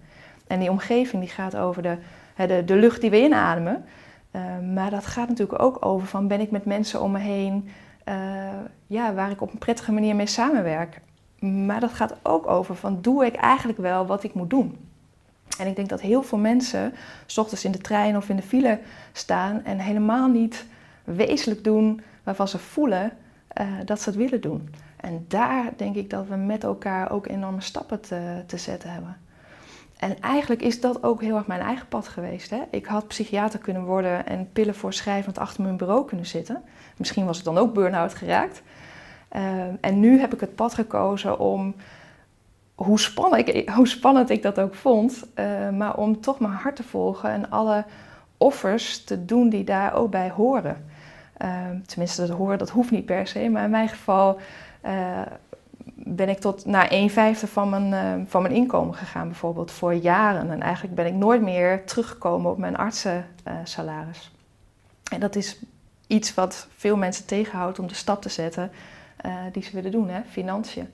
En die omgeving die gaat over de, de, de lucht die we inademen. Uh, maar dat gaat natuurlijk ook over van ben ik met mensen om me heen uh, ja, waar ik op een prettige manier mee samenwerk. Maar dat gaat ook over van doe ik eigenlijk wel wat ik moet doen. En ik denk dat heel veel mensen s ochtends in de trein of in de file staan en helemaal niet wezenlijk doen waarvan ze voelen uh, dat ze het willen doen. En daar denk ik dat we met elkaar ook enorme stappen te, te zetten hebben. En eigenlijk is dat ook heel erg mijn eigen pad geweest. Hè? Ik had psychiater kunnen worden en pillen voorschrijvend achter mijn bureau kunnen zitten. Misschien was ik dan ook burn-out geraakt. Uh, en nu heb ik het pad gekozen om hoe, spannend ik, hoe spannend ik dat ook vond. eh, maar om toch mijn hart te volgen en alle offers te doen die daar ook bij horen. Ehm, tenminste, dat horen dat hoeft niet per se. Maar in mijn geval eh, ben ik tot naar 1 vijfde van mijn, eh, van mijn inkomen gegaan, bijvoorbeeld voor jaren. En eigenlijk ben ik nooit meer teruggekomen op mijn artsensalaris. en dat is iets wat veel mensen tegenhoudt om de stap te zetten eh, die ze willen doen, hè? financiën.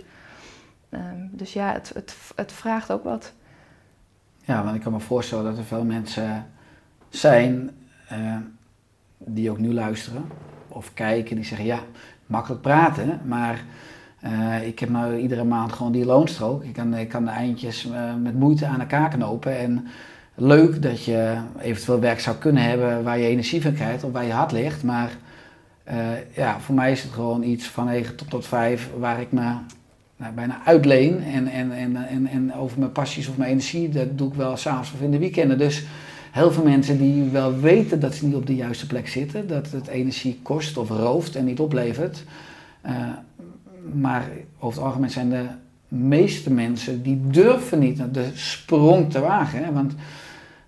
Ehm, dus ja, het, het, het vraagt ook wat. Ja, want ik kan me voorstellen dat er veel mensen zijn eh, die ook nu luisteren of kijken, die zeggen ja, makkelijk praten, maar eh, ik heb nou iedere maand gewoon die loonstrook. Ik kan, ik de eindjes eh, met moeite aan elkaar knopen en leuk dat je eventueel werk zou kunnen hebben waar je energie van krijgt of waar je hart ligt, maar eh, ja, voor mij is het gewoon iets van 9 tot, tot 5 waar ik me nou, bijna uitleen. En, en, en, en, en over mijn passies of mijn energie, dat doe ik wel s'avonds of in de weekenden. Dus heel veel mensen die wel weten dat ze niet op de juiste plek zitten, dat het energie kost of rooft en niet oplevert. Maar over het algemeen zijn de meeste mensen die durven niet de sprong te wagen. Hè? Want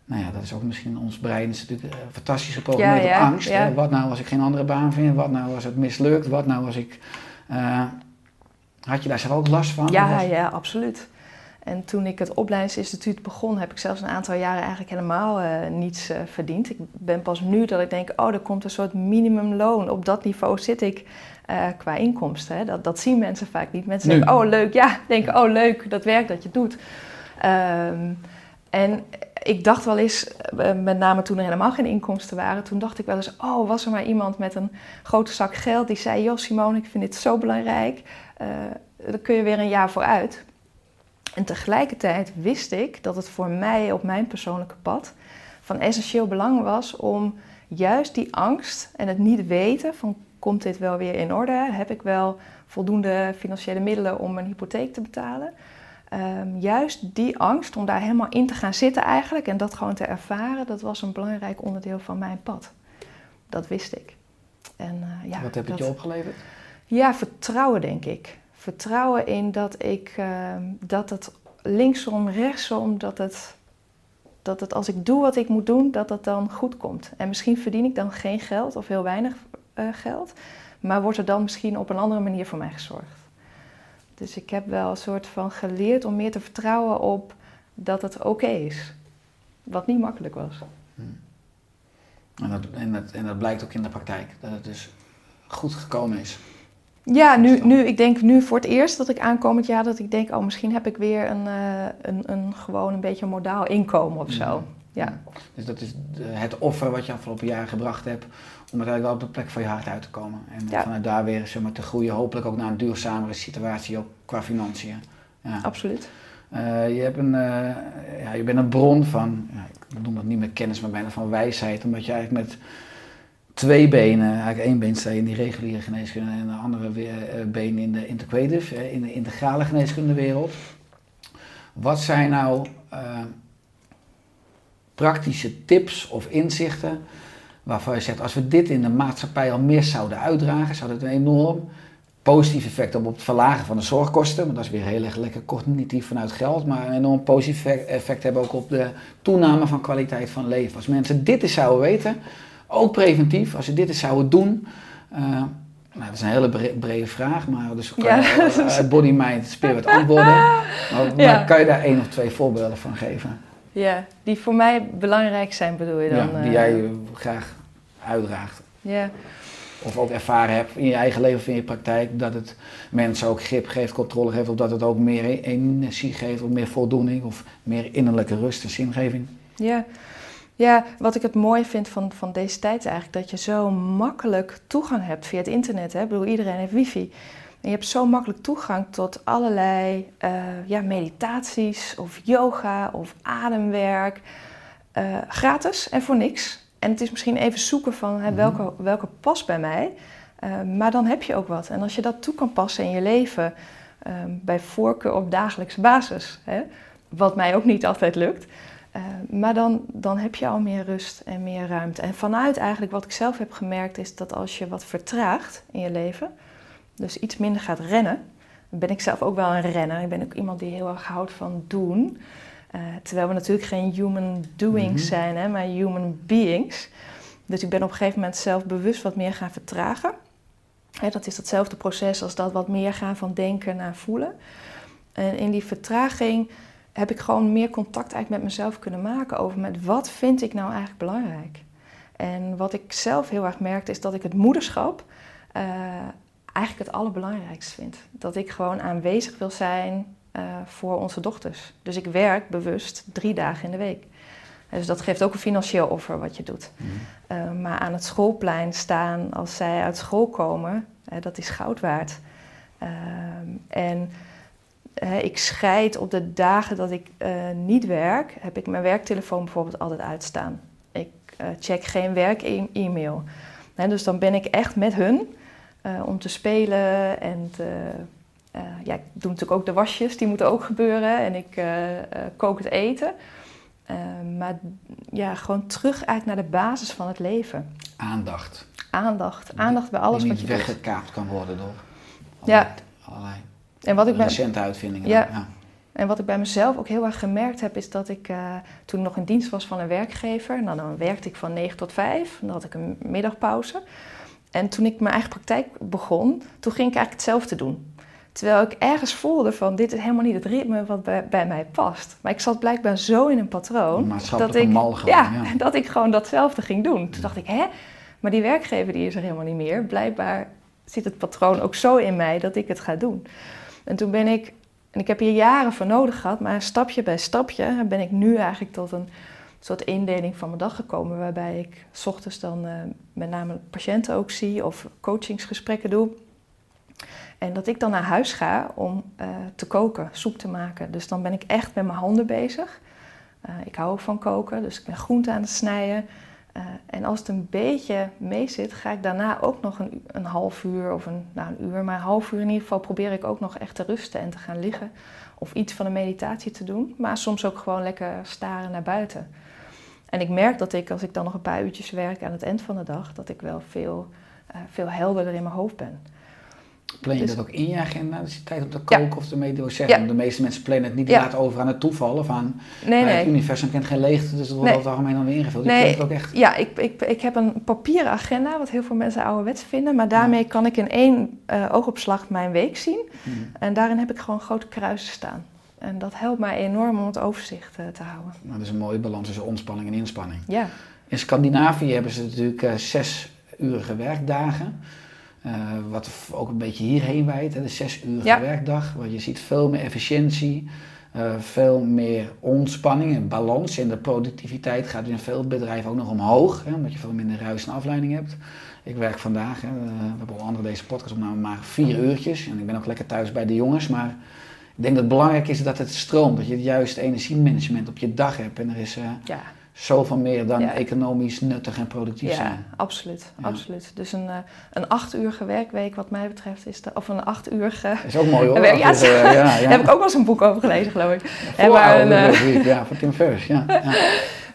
nou ja, dat is ook misschien ons brein is natuurlijk een fantastische programma Ja, angst. ja. Wat nou als ik geen andere baan vind? Wat nou als het mislukt? Wat nou als ik... eh, had je daar zelf ook last van? Ja, Was- ja, absoluut. En toen ik het opleidingsinstituut begon, heb ik zelfs een aantal jaren eigenlijk helemaal eh, niets eh, verdiend. Ik ben pas nu dat ik denk, oh, er komt een soort minimumloon. Op dat niveau zit ik eh, qua inkomsten. Hè. Dat, dat zien mensen vaak niet. Mensen denken, oh leuk, ja, denken, oh leuk, dat werk dat je doet. Ehm, en ik dacht wel eens, eh, met name toen er helemaal geen inkomsten waren, toen dacht ik wel eens, oh, was er maar iemand met een grote zak geld die zei, joh Simone, ik vind dit zo belangrijk, eh dan kun je weer een jaar vooruit. En tegelijkertijd wist ik dat het voor mij op mijn persoonlijke pad van essentieel belang was om juist die angst en het niet weten van komt dit wel weer in orde, heb ik wel voldoende financiële middelen om mijn hypotheek te betalen. Ehm, juist die angst om daar helemaal in te gaan zitten eigenlijk en dat gewoon te ervaren, dat was een belangrijk onderdeel van mijn pad. Dat wist ik. En, eh, ja, Wat heb het dat- je opgeleverd? ja, vertrouwen denk ik. Vertrouwen in dat ik ehm, dat het linksom, rechtsom, dat het, dat het als ik doe wat ik moet doen, dat het dan goed komt. En misschien verdien ik dan geen geld of heel weinig geld, maar wordt er dan misschien op een andere manier voor mij gezorgd. Dus ik heb wel een soort van geleerd om meer te vertrouwen op dat het oké is. Wat niet makkelijk was. En dat, en, dat, en dat blijkt ook in de praktijk, dat het dus goed gekomen is. Ja, nu, nu, ik denk nu voor het eerst dat ik aankomend jaar dat ik denk, oh, misschien heb ik weer een, eh, een, een gewoon een beetje een modaal inkomen of zo. Mhm. Ja, Dus dat is het offer wat je afgelopen jaar gebracht hebt om uiteindelijk wel op de plek van je hart uit te komen. En Ja. vanuit daar weer zeg maar, te groeien, hopelijk ook naar een duurzamere situatie, ook qua financiën. Ja. absoluut. Eh, je, hebt een, eh, ja, je bent een bron van, ja, ik noem dat niet meer kennis, maar bijna van wijsheid. Omdat je eigenlijk met twee benen, eigenlijk één been sta je in die reguliere geneeskunde en de andere weer, eh, been in de integrative, in de integrale geneeskundewereld. Wat zijn nou praktische tips of inzichten waarvan je zegt, als we dit in de maatschappij al meer zouden uitdragen, zou dat een enorm positief effect hebben op het verlagen van de zorgkosten. Want dat is weer heel erg lekker cognitief vanuit geld. Maar een enorm positief effect- effect hebben ook op de toename van kwaliteit van leven. Als mensen dit eens zouden weten, ook preventief, als ze dit eens zouden doen. eh, nou, dat is een hele bre- brede vraag, maar dus kan Ja. je uit body, mind, spirit antwoorden. Maar, Ja. maar kan je daar één of twee voorbeelden van geven? Ja, die voor mij belangrijk zijn bedoel je dan? ja, die eh, jij eh, graag uitdraagt. Ja, Of ook ervaren hebt in je eigen leven of in je praktijk, dat het mensen ook grip geeft, controle geeft, of dat het ook meer e- energie geeft, of meer voldoening, of meer innerlijke rust en zingeving. ja. Ja, wat ik het mooi vind van, van deze tijd eigenlijk dat je zo makkelijk toegang hebt via het internet. Hè? Ik bedoel, iedereen heeft wifi. En je hebt zo makkelijk toegang tot allerlei eh, ja, meditaties of yoga of ademwerk. eh, gratis en voor niks. En het is misschien even zoeken van hè, welke, welke past bij mij. Eh, maar dan heb je ook wat. En als je dat toe kan passen in je leven, eh, bij voorkeur op dagelijkse basis, hè, wat mij ook niet altijd lukt, maar dan, dan heb je al meer rust en meer ruimte. En vanuit eigenlijk wat ik zelf heb gemerkt, is dat als je wat vertraagt in je leven, dus iets minder gaat rennen, ben ik zelf ook wel een renner. Ik ben ook iemand die heel erg houdt van doen. Uh, terwijl we natuurlijk geen human doings Mhm. zijn, hè, maar human beings. Dus ik ben op een gegeven moment zelf bewust wat meer gaan vertragen. Hè, dat is datzelfde proces als dat wat meer gaan van denken naar voelen. En in die vertraging heb ik gewoon meer contact eigenlijk met mezelf kunnen maken over met wat vind ik nou eigenlijk belangrijk. En wat ik zelf heel erg merkte is dat ik het moederschap eh, eigenlijk het allerbelangrijkste vind. Dat ik gewoon aanwezig wil zijn eh, voor onze dochters. Dus ik werk bewust drie dagen in de week. Dus dat geeft ook een financieel offer wat je doet. Uh, maar aan het schoolplein staan als zij uit school komen, uh, dat is goud waard. Uh, en ik scheid op de dagen dat ik eh, niet werk, heb ik mijn werktelefoon bijvoorbeeld altijd uitstaan. Ik eh, check geen werk-e-mail. dus dan ben ik echt met hun eh, om te spelen en te, ja, ik doe natuurlijk ook de wasjes, die moeten ook gebeuren. En ik kook het eten. Maar ja, gewoon terug eigenlijk naar de basis van het leven. Aandacht. Aandacht. Aandacht bij alles die wat je niet doet. weggekaapt kan worden door Ja. allerlei, En wat ik recente uitvindingen. Ja. ja. en wat ik bij mezelf ook heel erg gemerkt heb, is dat ik uh, toen ik nog in dienst was van een werkgever, nou, dan werkte ik van 9 tot 5, dan had ik een middagpauze. En toen ik mijn eigen praktijk begon, toen ging ik eigenlijk hetzelfde doen. Terwijl ik ergens voelde van dit is helemaal niet het ritme wat bij, bij mij past. Maar ik zat blijkbaar zo in een patroon dat ik, mal gewoon, ja, ja. dat ik gewoon datzelfde ging doen. Toen dacht ik, hè? Maar die werkgever die is er helemaal niet meer. Blijkbaar zit het patroon ook zo in mij dat ik het ga doen. En toen ben ik, en ik heb hier jaren voor nodig gehad, maar stapje bij stapje ben ik nu eigenlijk tot een soort indeling van mijn dag gekomen. Waarbij ik s ochtends dan uh, met name patiënten ook zie of coachingsgesprekken doe. En dat ik dan naar huis ga om uh, te koken, soep te maken. Dus dan ben ik echt met mijn handen bezig. Uh, ik hou ook van koken, dus ik ben groenten aan het snijden. En als het een beetje mee zit, ga ik daarna ook nog een, een half uur of een, nou een uur, maar een half uur in ieder geval probeer ik ook nog echt te rusten en te gaan liggen. Of iets van een meditatie te doen, maar soms ook gewoon lekker staren naar buiten. En ik merk dat ik, als ik dan nog een paar uurtjes werk aan het eind van de dag, dat ik wel veel, veel helderder in mijn hoofd ben. Plan je Dus- dat ook in je agenda? Dus je tijd om te koken of te mee wil zeggen? Ja. De meeste mensen plannen het niet Ja. laten over aan het toeval of aan Nee, het universum kent geen leegte, dus dat wordt Nee. over het algemeen dan weer ingevuld. Je Nee. plant het ook echt. Ja, ik, ik, ik heb een papieren agenda, wat heel veel mensen ouderwets vinden. Maar daarmee kan ik in één eh, oogopslag mijn week zien. Hmm. En daarin heb ik gewoon grote kruisen staan. En dat helpt mij enorm om het overzicht eh, te houden. Nou, dat is een mooie balans tussen ontspanning en inspanning. Ja, In Scandinavië hebben ze natuurlijk eh, zes urige werkdagen. Eh, wat ook een beetje hierheen wijdt, de zes urige Ja. werkdag. Waar je ziet veel meer efficiëntie, veel meer ontspanning en balans. En de productiviteit gaat in veel bedrijven ook nog omhoog, hè, omdat je veel minder ruis en afleiding hebt. Ik werk vandaag, hè, we hebben onder andere deze podcast opname maar vier uurtjes. En ik ben ook lekker thuis bij de jongens, maar ik denk dat het belangrijk is dat het stroomt. Dat je het juiste energiemanagement op je dag hebt. En er is ja, zoveel meer dan Ja. economisch nuttig en productief ja zijn. absoluut, Ja. absoluut. Dus een, eh, een acht uurige werkweek wat mij betreft is de, of een acht uurige... Is ook mooi hoor. Ja, is, eh, ja, ja. Daar heb ik ook wel eens een boek over gelezen, geloof ik. Maar een, ja, voor Tim Ferriss, ja. ja.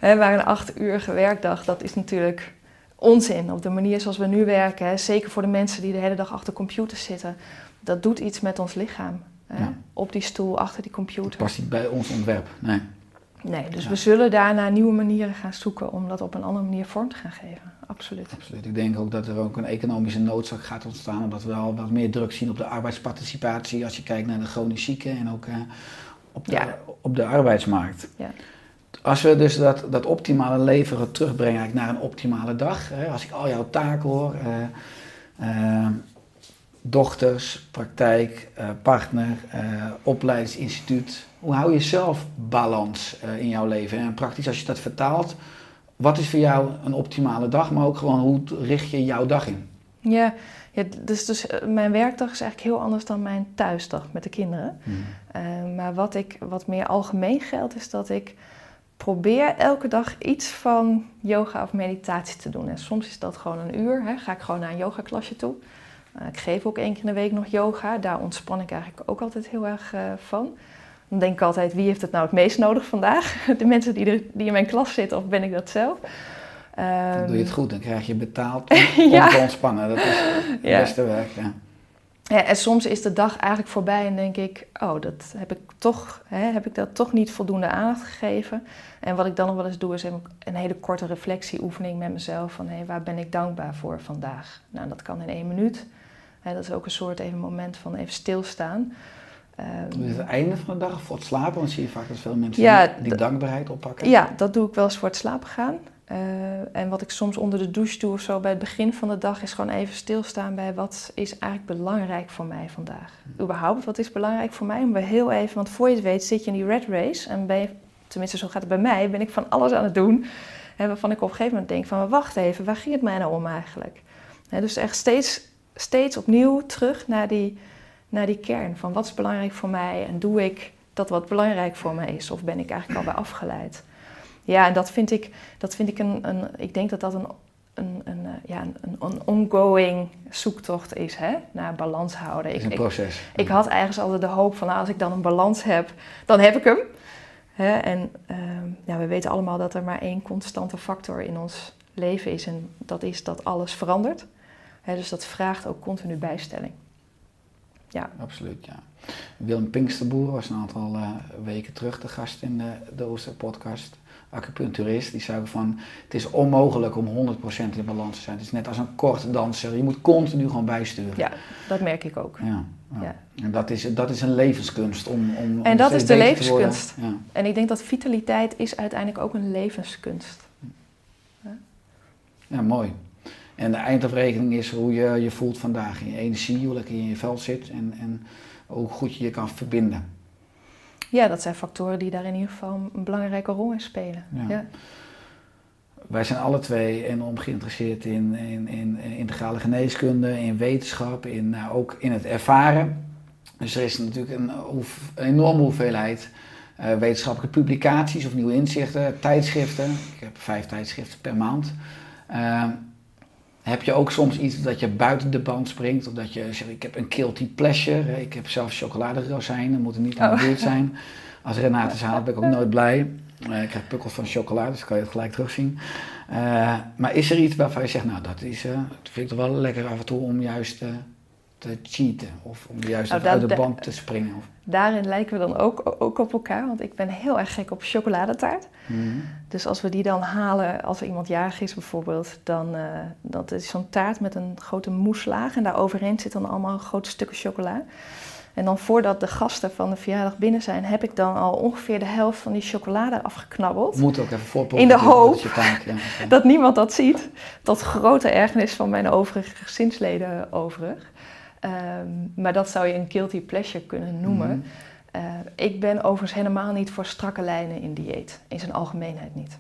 Een acht uurige werkdag, dat is natuurlijk onzin. Op de manier zoals we nu werken, hè, zeker voor de mensen die de hele dag achter computers zitten, dat doet iets met ons lichaam. Ja. Op die stoel, achter die computer. Past niet bij ons ontwerp, nee. Nee, dus Ja. we zullen daarna nieuwe manieren gaan zoeken om dat op een andere manier vorm te gaan geven. Absoluut. Absoluut. Ik denk ook dat er ook een economische noodzaak gaat ontstaan, omdat we al wat meer druk zien op de arbeidsparticipatie als je kijkt naar de chronisch zieken en ook eh, op, de, Ja. op de arbeidsmarkt. Ja. Als we dus dat, dat optimale leveren terugbrengen eigenlijk naar een optimale dag, hè, als ik al jouw taken hoor, eh, eh, dochters, praktijk, eh, partner, eh, opleidingsinstituut, hoe hou je zelf balans eh, in jouw leven? En praktisch als je dat vertaalt, wat is voor jou een optimale dag, maar ook gewoon hoe richt je jouw dag in? Ja, ja dus, dus mijn werkdag is eigenlijk heel anders dan mijn thuisdag met de kinderen. Eh, maar wat, ik, wat meer algemeen geldt, is dat ik probeer elke dag iets van yoga of meditatie te doen. En soms is dat gewoon een uur. Hè. Ga ik gewoon naar een yogaklasje toe. Eh, ik geef ook één keer in de week nog yoga. Daar ontspan ik eigenlijk ook altijd heel erg eh, van. Dan denk ik altijd, wie heeft het nou het meest nodig vandaag? De mensen die, er, die in mijn klas zitten of ben ik dat zelf? Dan Ehm, doe je het goed, dan krijg je betaald om, te ontspannen. Dat is het Ja. beste werk, ja. Ja, en soms is de dag eigenlijk voorbij en denk ik, oh, dat heb ik toch, hè, heb ik dat toch niet voldoende aandacht gegeven. En wat ik dan nog wel eens doe, is een, hele korte reflectieoefening met mezelf van, hé, waar ben ik dankbaar voor vandaag? Nou, dat kan in één minuut. Hè, dat is ook een soort even moment van even stilstaan. Is het het einde van de dag of voor het slapen? Want zie je vaak dat veel mensen Ja, die, dankbaarheid oppakken. Ja, dat doe ik wel eens voor het slapen gaan. Eh, en wat ik soms onder de douche doe of zo bij het begin van de dag is gewoon even stilstaan bij wat is eigenlijk belangrijk voor mij vandaag. Überhaupt, wat is belangrijk voor mij? Om heel even, want voor je het weet zit je in die red race en ben je, tenminste zo gaat het bij mij, ben ik van alles aan het doen. Hè, waarvan ik op een gegeven moment denk van wacht even, waar ging het mij nou om eigenlijk? Hè, dus echt steeds, steeds opnieuw terug naar die, naar die kern van wat is belangrijk voor mij en doe ik dat wat belangrijk voor mij is of ben ik eigenlijk al bij afgeleid? Ja, en dat vind ik, dat vind ik een, een ik denk dat dat een, een, een, eh, ja, een, een ongoing zoektocht is, hè? naar balans houden. Het is Ik, een ik, proces. ik had ergens altijd de hoop van, nou, als ik dan een balans heb, dan heb ik hem. Hè? En ehm, ja, we weten allemaal dat er maar één constante factor in ons leven is en dat is dat alles verandert. Dus dat vraagt ook continu bijstelling. Ja, Absoluut, ja. Willem Pinksterboer was een aantal eh, weken terug de gast in de, de Oosterpodcast. Acupuncturist, die zei van het is onmogelijk om 100% in balans te zijn. Het is net als een korte danser, je moet continu gewoon bijsturen. ja dat merk ik ook. Ja, ja. Ja. En dat is, dat is een levenskunst om, om En om dat is de levenskunst. Ja. En ik denk dat vitaliteit is uiteindelijk ook een levenskunst. ja, mooi. En de eindafrekening is hoe je je voelt vandaag. In je energie, hoe lekker je in je vel zit en, en hoe goed je je kan verbinden. Ja, dat zijn factoren die daar in ieder geval een belangrijke rol in spelen. Ja. Ja. Wij zijn alle twee enorm geïnteresseerd in, in, in integrale geneeskunde, in wetenschap, in, nou, ook in het ervaren. Dus er is natuurlijk een, enorme hoeveelheid eh, wetenschappelijke publicaties of nieuwe inzichten, tijdschriften. Ik heb vijf tijdschriften per maand. Ehm, heb je ook soms iets dat je buiten de band springt? Of dat je zegt, ik heb een guilty pleasure. Ik heb zelf chocoladerozijnen, moeten niet in de Oh. buurt zijn. Als Renate ze haalt ben ik ook nooit blij. Eh, ik krijg pukkels van chocolade, dus kan je het gelijk terugzien. Eh, maar is er iets waarvan je zegt, nou dat, is, eh, dat vind ik toch wel lekker af en toe om juist te cheaten? Of om juist Nou, uit de band te springen? Of, Daarin lijken we dan ook, ook op elkaar, want ik ben heel erg gek op chocoladetaart. Mhm. Dus als we die dan halen, als er iemand jarig is bijvoorbeeld, dan uh, dat is zo'n taart met een grote moeslaag en daar overheen zit dan allemaal grote stukken chocola. En dan voordat de gasten van de verjaardag binnen zijn, heb ik dan al ongeveer de helft van die chocolade afgeknabbeld. Moet ook even voorproeven. In de hoop ja. Dat niemand dat ziet, tot grote ergernis van mijn overige gezinsleden overig. Ehm, maar dat zou je een guilty pleasure kunnen noemen. Mhm. Uh, ik ben overigens helemaal niet voor strakke lijnen in dieet, in zijn algemeenheid niet.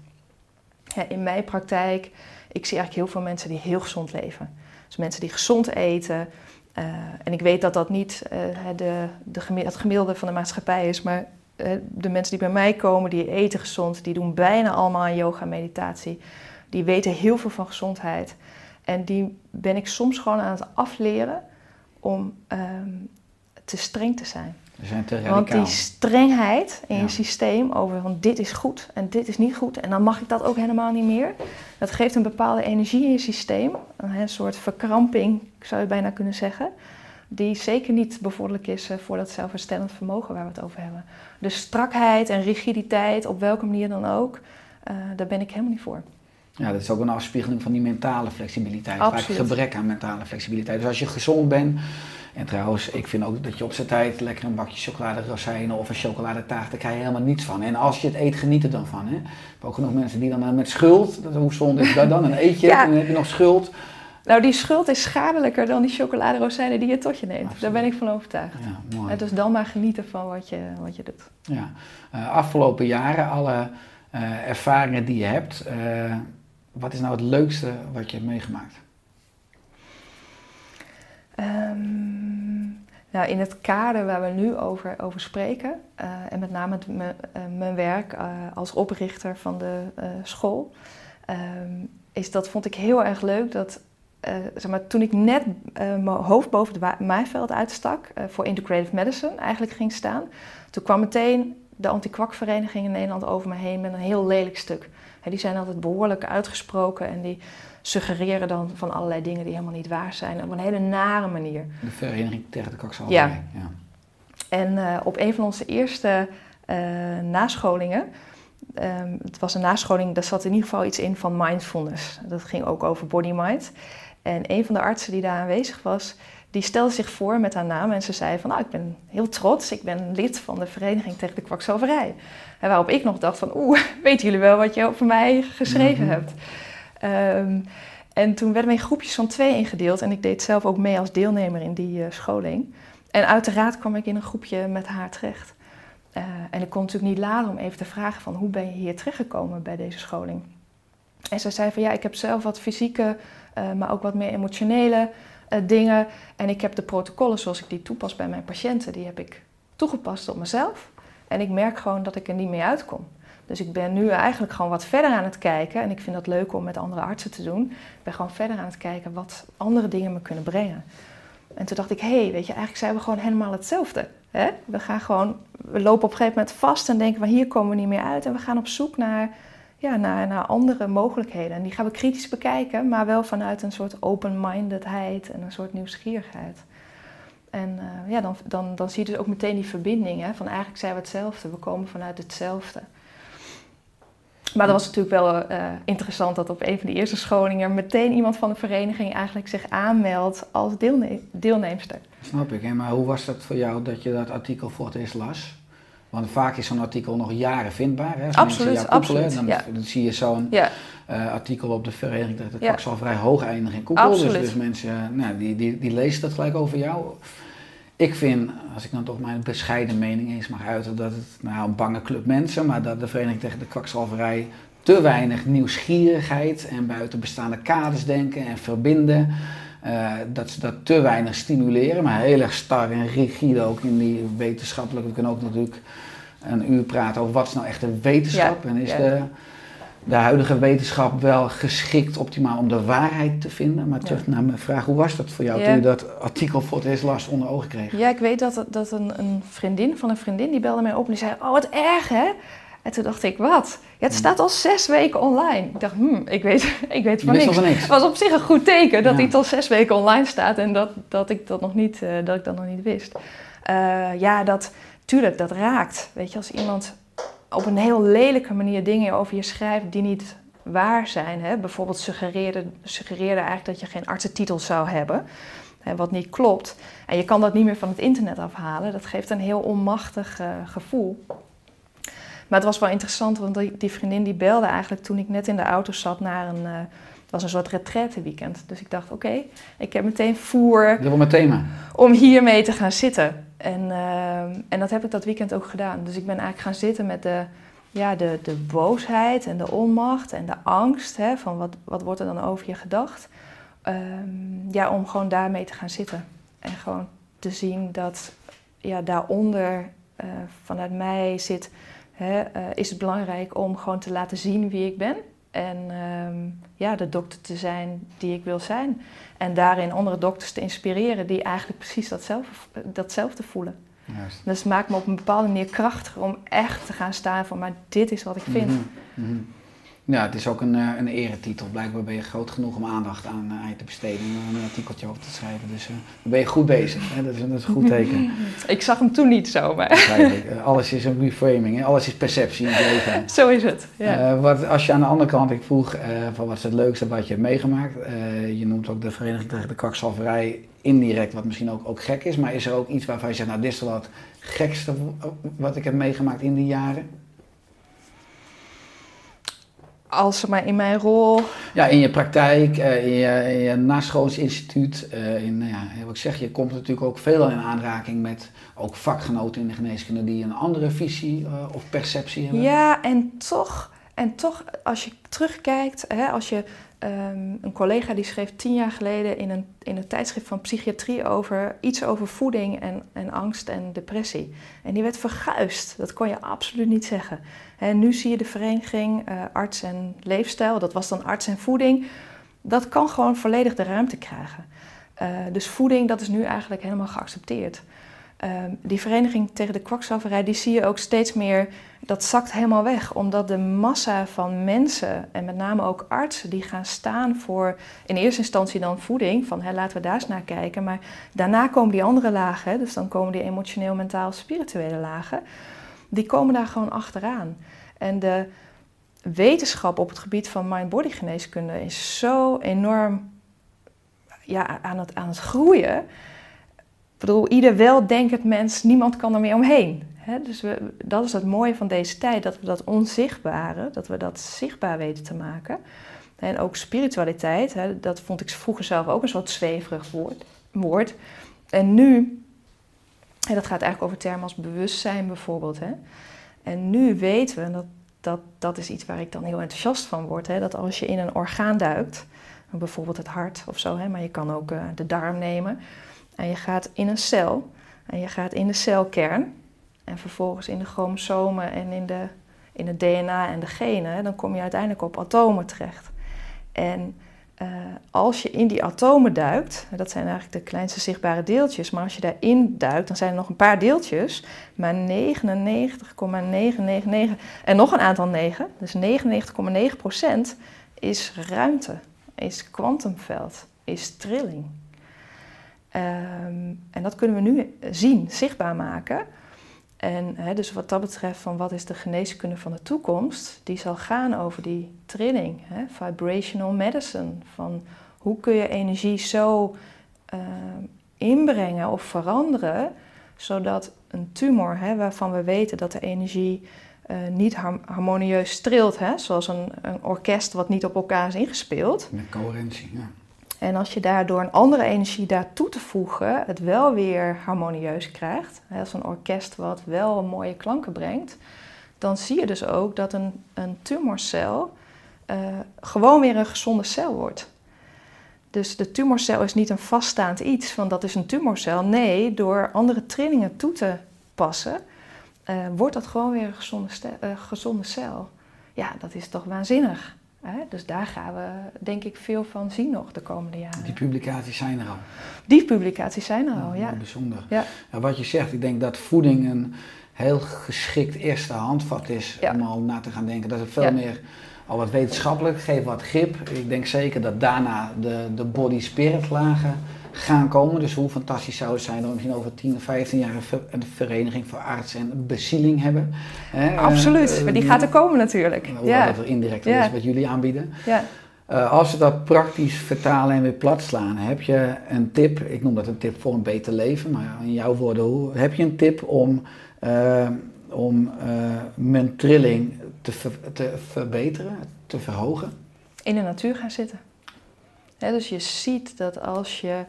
Ja, in mijn praktijk, ik zie eigenlijk heel veel mensen die heel gezond leven. Dus mensen die gezond eten. Uh, en ik weet dat dat niet uh, de, het gemiddelde van de maatschappij is, maar de mensen die bij mij komen, die eten gezond, die doen bijna allemaal aan yoga en meditatie. Die weten heel veel van gezondheid. En die ben ik soms gewoon aan het afleren om um, te streng te zijn. We zijn te radicaal. Want die strengheid in ja. je systeem over van dit is goed en dit is niet goed en dan mag ik dat ook helemaal niet meer. Dat geeft een bepaalde energie in je systeem, een soort verkramping zou je bijna kunnen zeggen, die zeker niet bevorderlijk is voor dat zelfherstellend vermogen waar we het over hebben. Dus strakheid en rigiditeit, op welke manier dan ook, uh, daar ben ik helemaal niet voor. Ja, dat is ook een afspiegeling van die mentale flexibiliteit. Absoluut. Vaak gebrek aan mentale flexibiliteit. Dus als je gezond bent, en trouwens, ik vind ook dat je op zijn tijd lekker een bakje chocoladerozijnen of een chocoladetaart, daar krijg je helemaal niets van. En als je het eet, geniet er dan van. Hè? Ik heb ook genoeg mensen die dan met schuld, dat, hoe zonde is dat dan? Dan eet je Ja. en dan heb je nog schuld. Nou, die schuld is schadelijker dan die chocoladerozijnen die je tot je neemt. Absoluut. Daar ben ik van overtuigd. Ja, mooi. En dus dan maar genieten van wat je, wat je doet. Ja. Uh, afgelopen jaren, alle uh, ervaringen die je hebt, uh, wat is nou het leukste wat je hebt meegemaakt? Um, nou, in het kader waar we nu over, over spreken, uh, en met name uh, mijn werk uh, als oprichter van de school, um, is dat vond ik heel erg leuk dat zeg maar, toen ik net mijn hoofd boven het maaiveld uitstak voor integrative medicine eigenlijk ging staan, toen kwam meteen de anti-kwakvereniging in Nederland over me heen met een heel lelijk stuk. Die zijn altijd behoorlijk uitgesproken en die suggereren dan van allerlei dingen die helemaal niet waar zijn. Op een hele nare manier. De vereniging tegen de kwakzalverij. Ja. ja. En eh, op een van onze eerste eh, nascholingen, ehm, het was een nascholing, daar zat in ieder geval iets in van mindfulness. Dat ging ook over body-mind. En een van de artsen die daar aanwezig was, die stelde zich voor met haar naam en ze zei van, nou, ik ben heel trots, ik ben lid van de Vereniging tegen de Kwakzalverij. En waarop ik nog dacht van, oeh, weten jullie wel wat je over mij geschreven Mhm. hebt? Ehm, en toen werden we in groepjes van twee ingedeeld en ik deed zelf ook mee als deelnemer in die eh, scholing. En uiteraard kwam ik in een groepje met haar terecht. Eh, en ik kon natuurlijk niet laten om even te vragen van hoe ben je hier terechtgekomen bij deze scholing. En ze zei van ja, ik heb zelf wat fysieke, eh, maar ook wat meer emotionele dingen. En ik heb de protocollen zoals ik die toepas bij mijn patiënten, die heb ik toegepast op mezelf. En ik merk gewoon dat ik er niet mee uitkom. Dus ik ben nu eigenlijk gewoon wat verder aan het kijken. En ik vind dat leuk om met andere artsen te doen. Ik ben gewoon verder aan het kijken wat andere dingen me kunnen brengen. En toen dacht ik, hé, hey, weet je, eigenlijk zijn we gewoon helemaal hetzelfde. Hè? We gaan gewoon, we lopen op een gegeven moment vast en denken van hier komen we niet meer uit. En we gaan op zoek naar, ja, naar, naar andere mogelijkheden. En die gaan we kritisch bekijken, maar wel vanuit een soort open-mindedheid en een soort nieuwsgierigheid. En eh, ja, dan, dan, dan zie je dus ook meteen die verbinding. Hè? Van eigenlijk zijn we hetzelfde, we komen vanuit hetzelfde. Maar dat was natuurlijk wel eh, interessant dat op een van de eerste scholingen meteen iemand van de vereniging eigenlijk zich aanmeldt als deelne deelnemster. Snap ik, hè? maar hoe was dat voor jou dat je dat artikel voor het eerst las? Want vaak is zo'n artikel nog jaren vindbaar. Hè? Als Absoluut, absoluut, Dan, ja. dan zie je zo'n Ja, eh, artikel op de vereniging dat Ja. kwakzal vrij hoog eindigt in Google. Dus, Absoluut. dus mensen eh, nou, die, die, die lezen dat gelijk over jou. Ik vind, als ik dan toch mijn bescheiden mening eens mag uiten, dat het nou, een bange club mensen, maar dat de vereniging tegen de kwakzalverij te weinig nieuwsgierigheid en buiten bestaande kaders denken en verbinden. eh, dat ze dat te weinig stimuleren, maar heel erg star en rigide ook in die wetenschappelijke. We kunnen ook natuurlijk een uur praten over wat is nou echt de wetenschap Ja, en is ja. de, de huidige wetenschap wel geschikt optimaal om de waarheid te vinden. Maar terug Ja. naar mijn vraag, hoe was dat voor jou toen je dat artikel voor het eerst las onder ogen kreeg? ja ik weet dat, dat een, een vriendin van een vriendin die belde mij op en die zei: Oh, wat erg hè? En toen dacht ik: Wat? Ja, het staat al zes weken online. Ik dacht: Hmm, ik weet, ik weet van niks. al van niks. Het was op zich een goed teken dat Ja. hij al zes weken online staat en dat, dat, ik, dat, nog niet, eh, dat ik dat nog niet wist. Eh, ja, dat, tuurlijk, dat raakt. Weet je, als iemand op een heel lelijke manier dingen over je schrijft die niet waar zijn. Hè? Bijvoorbeeld suggereerde, suggereerde eigenlijk dat je geen artsentitel zou hebben. Hè, wat niet klopt. En je kan dat niet meer van het internet afhalen. Dat geeft een heel onmachtig eh, gevoel. Maar het was wel interessant, want die, die vriendin die belde eigenlijk toen ik net in de auto zat naar een... eh, het was een soort retraite-weekend. Dus ik dacht, oké, ik heb meteen voer Dat was mijn thema. om hiermee te gaan zitten. En, ehm, en dat heb ik dat weekend ook gedaan. Dus ik ben eigenlijk gaan zitten met de, ja, de, de boosheid en de onmacht en de angst. Hè, van wat, wat wordt er dan over je gedacht? Ehm, ja, om gewoon daarmee te gaan zitten. En gewoon te zien dat ja, daaronder eh, vanuit mij zit... Hè, eh, is het belangrijk om gewoon te laten zien wie ik ben. En ehm, ja, de dokter te zijn die ik wil zijn. En daarin andere dokters te inspireren die eigenlijk precies datzelfde, datzelfde voelen. Juist. Dus het maakt me op een bepaalde manier krachtiger om echt te gaan staan voor, maar dit is wat ik vind. Mhm, mhm. Ja, het is ook een, eh, een eretitel. Blijkbaar ben je groot genoeg om aandacht aan, eh, aan je te besteden en een artikeltje over te schrijven. Dus eh, dan ben je goed bezig. Hè? Dat, is, dat is een goed teken. Ik zag hem toen niet zo, maar Alles is een reframing, hè? alles is perceptie in het leven. zo is het. Ja. Wat, als je aan de andere kant, ik vroeg van wat is het leukste wat je hebt meegemaakt. Je noemt ook de Vereniging tegen de Kwakzalverij indirect, wat misschien ook, ook gek is. Maar is er ook iets waarvan je zegt, nou dit is wel het gekste wat ik heb meegemaakt in die jaren? Als ze maar in mijn rol. Ja, in je praktijk, eh, in je, in je naschoolsinstituut. eh, in, ja, wat ik zeg, je komt natuurlijk ook veel in aanraking met ook vakgenoten in de geneeskunde die een andere visie eh, of perceptie hebben. Ja, en toch, en toch als je terugkijkt, hè, als je ehm, een collega die schreef tien jaar geleden in een, in tijdschrift van psychiatrie over iets over voeding en, en angst en depressie. En die werd verguisd. Dat kon je absoluut niet zeggen. En nu zie je de vereniging eh, arts en leefstijl, dat was dan arts en voeding. Dat kan gewoon volledig de ruimte krijgen. Eh, dus voeding, dat is nu eigenlijk helemaal geaccepteerd. Ehm, die vereniging tegen de kwakzalverij, die zie je ook steeds meer, dat zakt helemaal weg. Omdat de massa van mensen, en met name ook artsen, die gaan staan voor in eerste instantie dan voeding, van hè, laten we daar eens naar kijken. Maar daarna komen die andere lagen, dus dan komen die emotioneel, mentaal, spirituele lagen, die komen daar gewoon achteraan. En de wetenschap op het gebied van mind-body geneeskunde is zo enorm ja, aan, het, aan het groeien. Bedoel, ieder weldenkend mens, niemand kan er meer omheen. dus we, dat is het mooie van deze tijd, dat we dat onzichtbare, dat we dat zichtbaar weten te maken. En ook spiritualiteit, dat vond ik vroeger zelf ook een soort zweverig woord. woord. En nu, en dat gaat eigenlijk over termen als bewustzijn bijvoorbeeld. En nu weten we, dat, dat, dat is iets waar ik dan heel enthousiast van word, dat als je in een orgaan duikt, bijvoorbeeld het hart of zo, maar je kan ook uh, de darm nemen, en je gaat in een cel en je gaat in de celkern en vervolgens in de chromosomen en in, de, in het DNA en de genen, dan kom je uiteindelijk op atomen terecht. En uh, als je in die atomen duikt, dat zijn eigenlijk de kleinste zichtbare deeltjes, maar als je daarin duikt, dan zijn er nog een paar deeltjes, maar 99,999 en nog een aantal 9, dus 99,9 procent is ruimte, is kwantumveld, is trilling. Um, en dat kunnen we nu zien, zichtbaar maken. En dus wat dat betreft, van wat is de geneeskunde van de toekomst, die zal gaan over die trilling, vibrational medicine. Van hoe kun je energie zo uh, inbrengen of veranderen, zodat een tumor, waarvan we weten dat de energie uh, niet harmonieus trilt, zoals een, een, orkest wat niet op elkaar is ingespeeld. Met coherentie, ja. En als je daardoor een andere energie daartoe te voegen, het wel weer harmonieus krijgt, als een orkest wat wel mooie klanken brengt, dan zie je dus ook dat een, een tumorcel uh, gewoon weer een gezonde cel wordt. Dus de tumorcel is niet een vaststaand iets van dat is een tumorcel. Nee, door andere trillingen toe te passen, uh, wordt dat gewoon weer een gezonde, uh, gezonde cel. Ja, dat is toch waanzinnig. Dus daar gaan we denk ik veel van zien nog de komende jaren. Die publicaties zijn er al. Die publicaties zijn er al, ja. Bijzonder. Ja. wat je zegt, ik denk dat voeding een heel geschikt eerste handvat is om al na te gaan denken. Dat het veel meer al wat wetenschappelijk, geeft wat grip. Ik denk zeker dat daarna de, de body-spirit lagen gaan komen. Dus hoe fantastisch zou het zijn dat we misschien over 10 of 15 jaar een vereniging voor artsen en bezieling hebben. Absoluut, uh, maar die gaat er komen natuurlijk. Hoewel ja. dat er indirect is wat jullie aanbieden. Ja. Uh, als we dat praktisch vertalen en weer plat slaan, heb je een tip, ik noem dat een tip voor een beter leven, maar in jouw woorden, hoe, heb je een tip om, uh, om mijn trilling te, te verbeteren, te verhogen? In de natuur gaan zitten. dus je ziet dat als je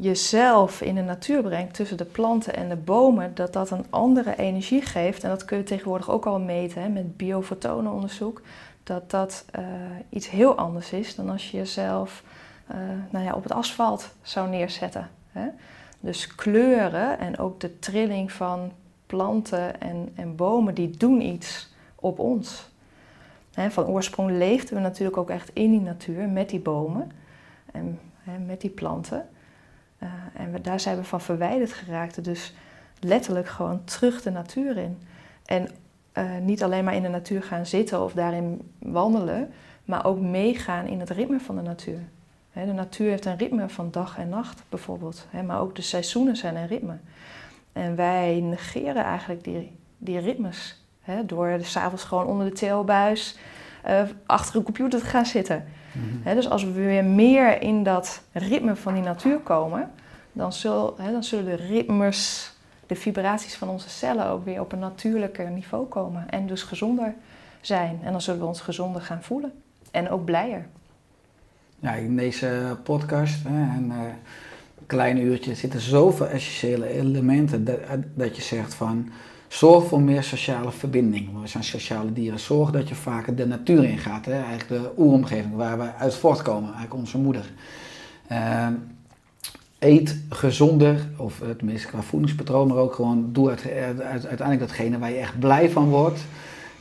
jezelf in de natuur brengt tussen de planten en de bomen, dat dat een andere energie geeft. En dat kun je tegenwoordig ook al meten hè, met biofotonenonderzoek. Dat dat uh, iets heel anders is dan als je jezelf uh, nou ja, op het asfalt zou neerzetten. Hè. Dus kleuren en ook de trilling van planten en, en bomen, die doen iets op ons. Hè, van oorsprong leefden we natuurlijk ook echt in die natuur met die bomen en met die planten. Uh, en we, daar zijn we van verwijderd geraakt. Dus letterlijk gewoon terug de natuur in. En uh, niet alleen maar in de natuur gaan zitten of daarin wandelen, maar ook meegaan in het ritme van de natuur. De natuur heeft een ritme van dag en nacht bijvoorbeeld, maar ook de seizoenen zijn een ritme. En wij negeren eigenlijk die, die ritmes he, door s'avonds gewoon onder de teelbuis uh, achter een computer te gaan zitten. Mhm. dus als we weer meer in dat ritme van die natuur komen, dan, zul, dan zullen de ritmes, de vibraties van onze cellen ook weer op een natuurlijker niveau komen. En dus gezonder zijn. En dan zullen we ons gezonder gaan voelen. En ook blijer. Ja, in deze podcast hè, en uh, kleine uurtje zitten zoveel essentiële elementen dat, dat je zegt van Zorg voor meer sociale verbinding. We zijn sociale dieren. Zorg dat je vaker de natuur ingaat. Hè? Eigenlijk de oeromgeving waar we uit voortkomen. Eigenlijk onze moeder. Uh, eet gezonder, of tenminste qua voedingspatroon, maar ook gewoon doe uit, uiteindelijk datgene waar je echt blij van wordt.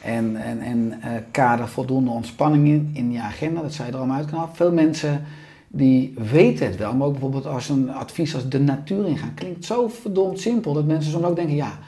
En, en, en uh, kader voldoende ontspanning in, in je agenda, dat je er allemaal uit kunnen Veel mensen die weten het wel. Maar ook bijvoorbeeld als een advies als de natuur ingaan. Klinkt zo verdomd simpel dat mensen soms ook denken, ja,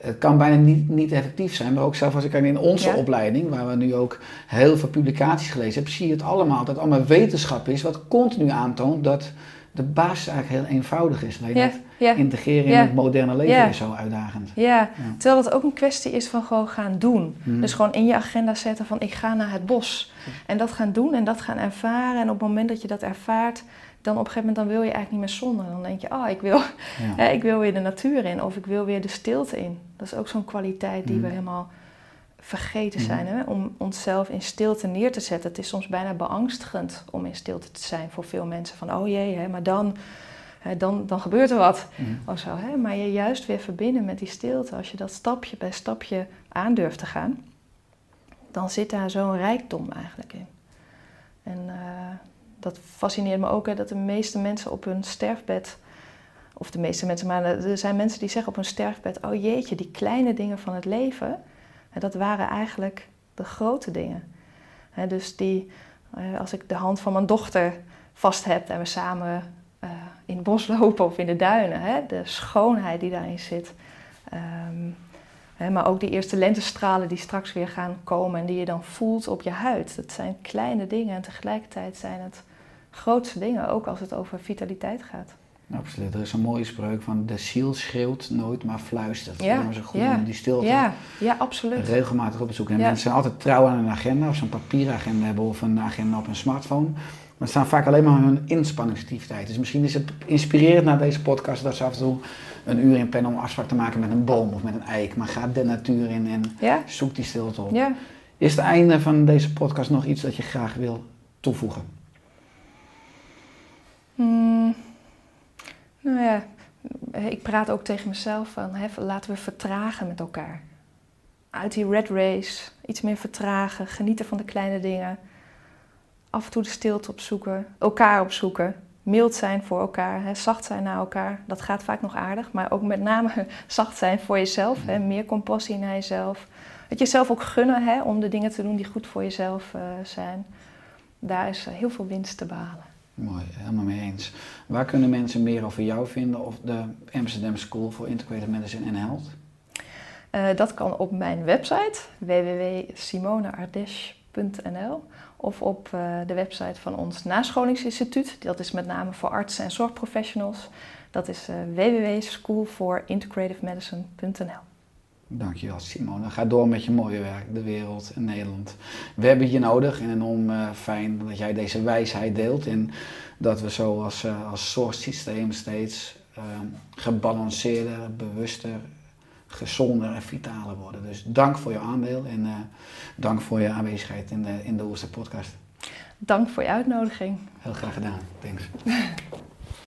het kan bijna niet, niet effectief zijn. Maar ook zelf als ik kijk in onze Ja. opleiding, waar we nu ook heel veel publicaties gelezen hebben, zie je het allemaal. Dat het allemaal wetenschap is wat continu aantoont dat de basis eigenlijk heel eenvoudig is. Alleen Ja, dat ja, integreren in het moderne leven is zo uitdagend. ja. Terwijl het ook een kwestie is van gewoon gaan doen. Mhm. Dus gewoon in je agenda zetten van ik ga naar het bos. En dat gaan doen en dat gaan ervaren. En op het moment dat je dat ervaart, dan op een gegeven moment dan wil je eigenlijk niet meer zonder. Dan denk je, oh, ik wil, Ja. ik wil weer de natuur in of ik wil weer de stilte in. Dat is ook zo'n kwaliteit die we Mhm. helemaal vergeten Mhm. zijn. Hè? Om onszelf in stilte neer te zetten. Het is soms bijna beangstigend om in stilte te zijn voor veel mensen. Van, oh jee, hè, maar dan, hè, dan, dan gebeurt er wat. Mhm. Of zo, hè? Maar je juist weer verbinden met die stilte. Als je dat stapje bij stapje aandurft te gaan, dan zit daar zo'n rijkdom eigenlijk in. En eh, dat fascineert me ook, hè, dat de meeste mensen op hun sterfbed, of de meeste mensen, maar er zijn mensen die zeggen op hun sterfbed, oh jeetje, die kleine dingen van het leven, hè, dat waren eigenlijk de grote dingen. Hè, dus die, eh, als ik de hand van mijn dochter vast heb en we samen eh, in het bos lopen of in de duinen, hè, de schoonheid die daarin zit. Ehm, maar ook die eerste lentestralen die straks weer gaan komen en die je dan voelt op je huid. Dat zijn kleine dingen en tegelijkertijd zijn het grootste dingen, ook als het over vitaliteit gaat. Absoluut. Er is een mooie spreuk van de ziel schreeuwt nooit, maar fluistert. Ja, Dat is goed ja, die stilte Ja, ja, absoluut. regelmatig op te zoeken. En Ja. mensen zijn altijd trouw aan een agenda, of ze een papieragenda hebben of een agenda op een smartphone. Maar het staan vaak alleen maar hun inspanningsactiviteit. Dus misschien is het inspirerend na deze podcast dat ze af en toe een uur inplannen om afspraak te maken met een boom of met een eik. Maar ga de natuur in en Ja, zoek die stilte op. ja. Is het einde van deze podcast nog iets dat je graag wil toevoegen? Hmm, nou ja, ik praat ook tegen mezelf van hè, laten we vertragen met elkaar. Uit die red race, iets meer vertragen, genieten van de kleine dingen. Af en toe de stilte opzoeken, elkaar opzoeken. Mild zijn voor elkaar, hè, zacht zijn naar elkaar. Dat gaat vaak nog aardig, maar ook met name zacht zijn voor jezelf. Hè, meer compassie naar jezelf. Het jezelf ook gunnen hè, om de dingen te doen die goed voor jezelf eh, zijn. Daar is eh, heel veel winst te behalen. Mooi, helemaal mee eens. Waar kunnen mensen meer over jou vinden of de Amsterdam School for Integrated Medicine and Health? Eh, dat kan op mijn website www.simoneardesh.nl of op eh, de website van ons nascholingsinstituut. Dat is met name voor artsen en zorgprofessionals. Dat is uh, www.schoolforintegrativemedicine.nl. Dankjewel Simone. Ga door met je mooie werk, de wereld en Nederland. We hebben je nodig en enorm uh, fijn dat jij deze wijsheid deelt. En dat we zo als, uh, als zorgsysteem steeds uh, gebalanceerder, bewuster, gezonder en vitaler worden. Dus dank voor je aandeel en uh, dank voor je aanwezigheid in de, in de podcast. Dank voor je uitnodiging. Heel graag gedaan. Thanks.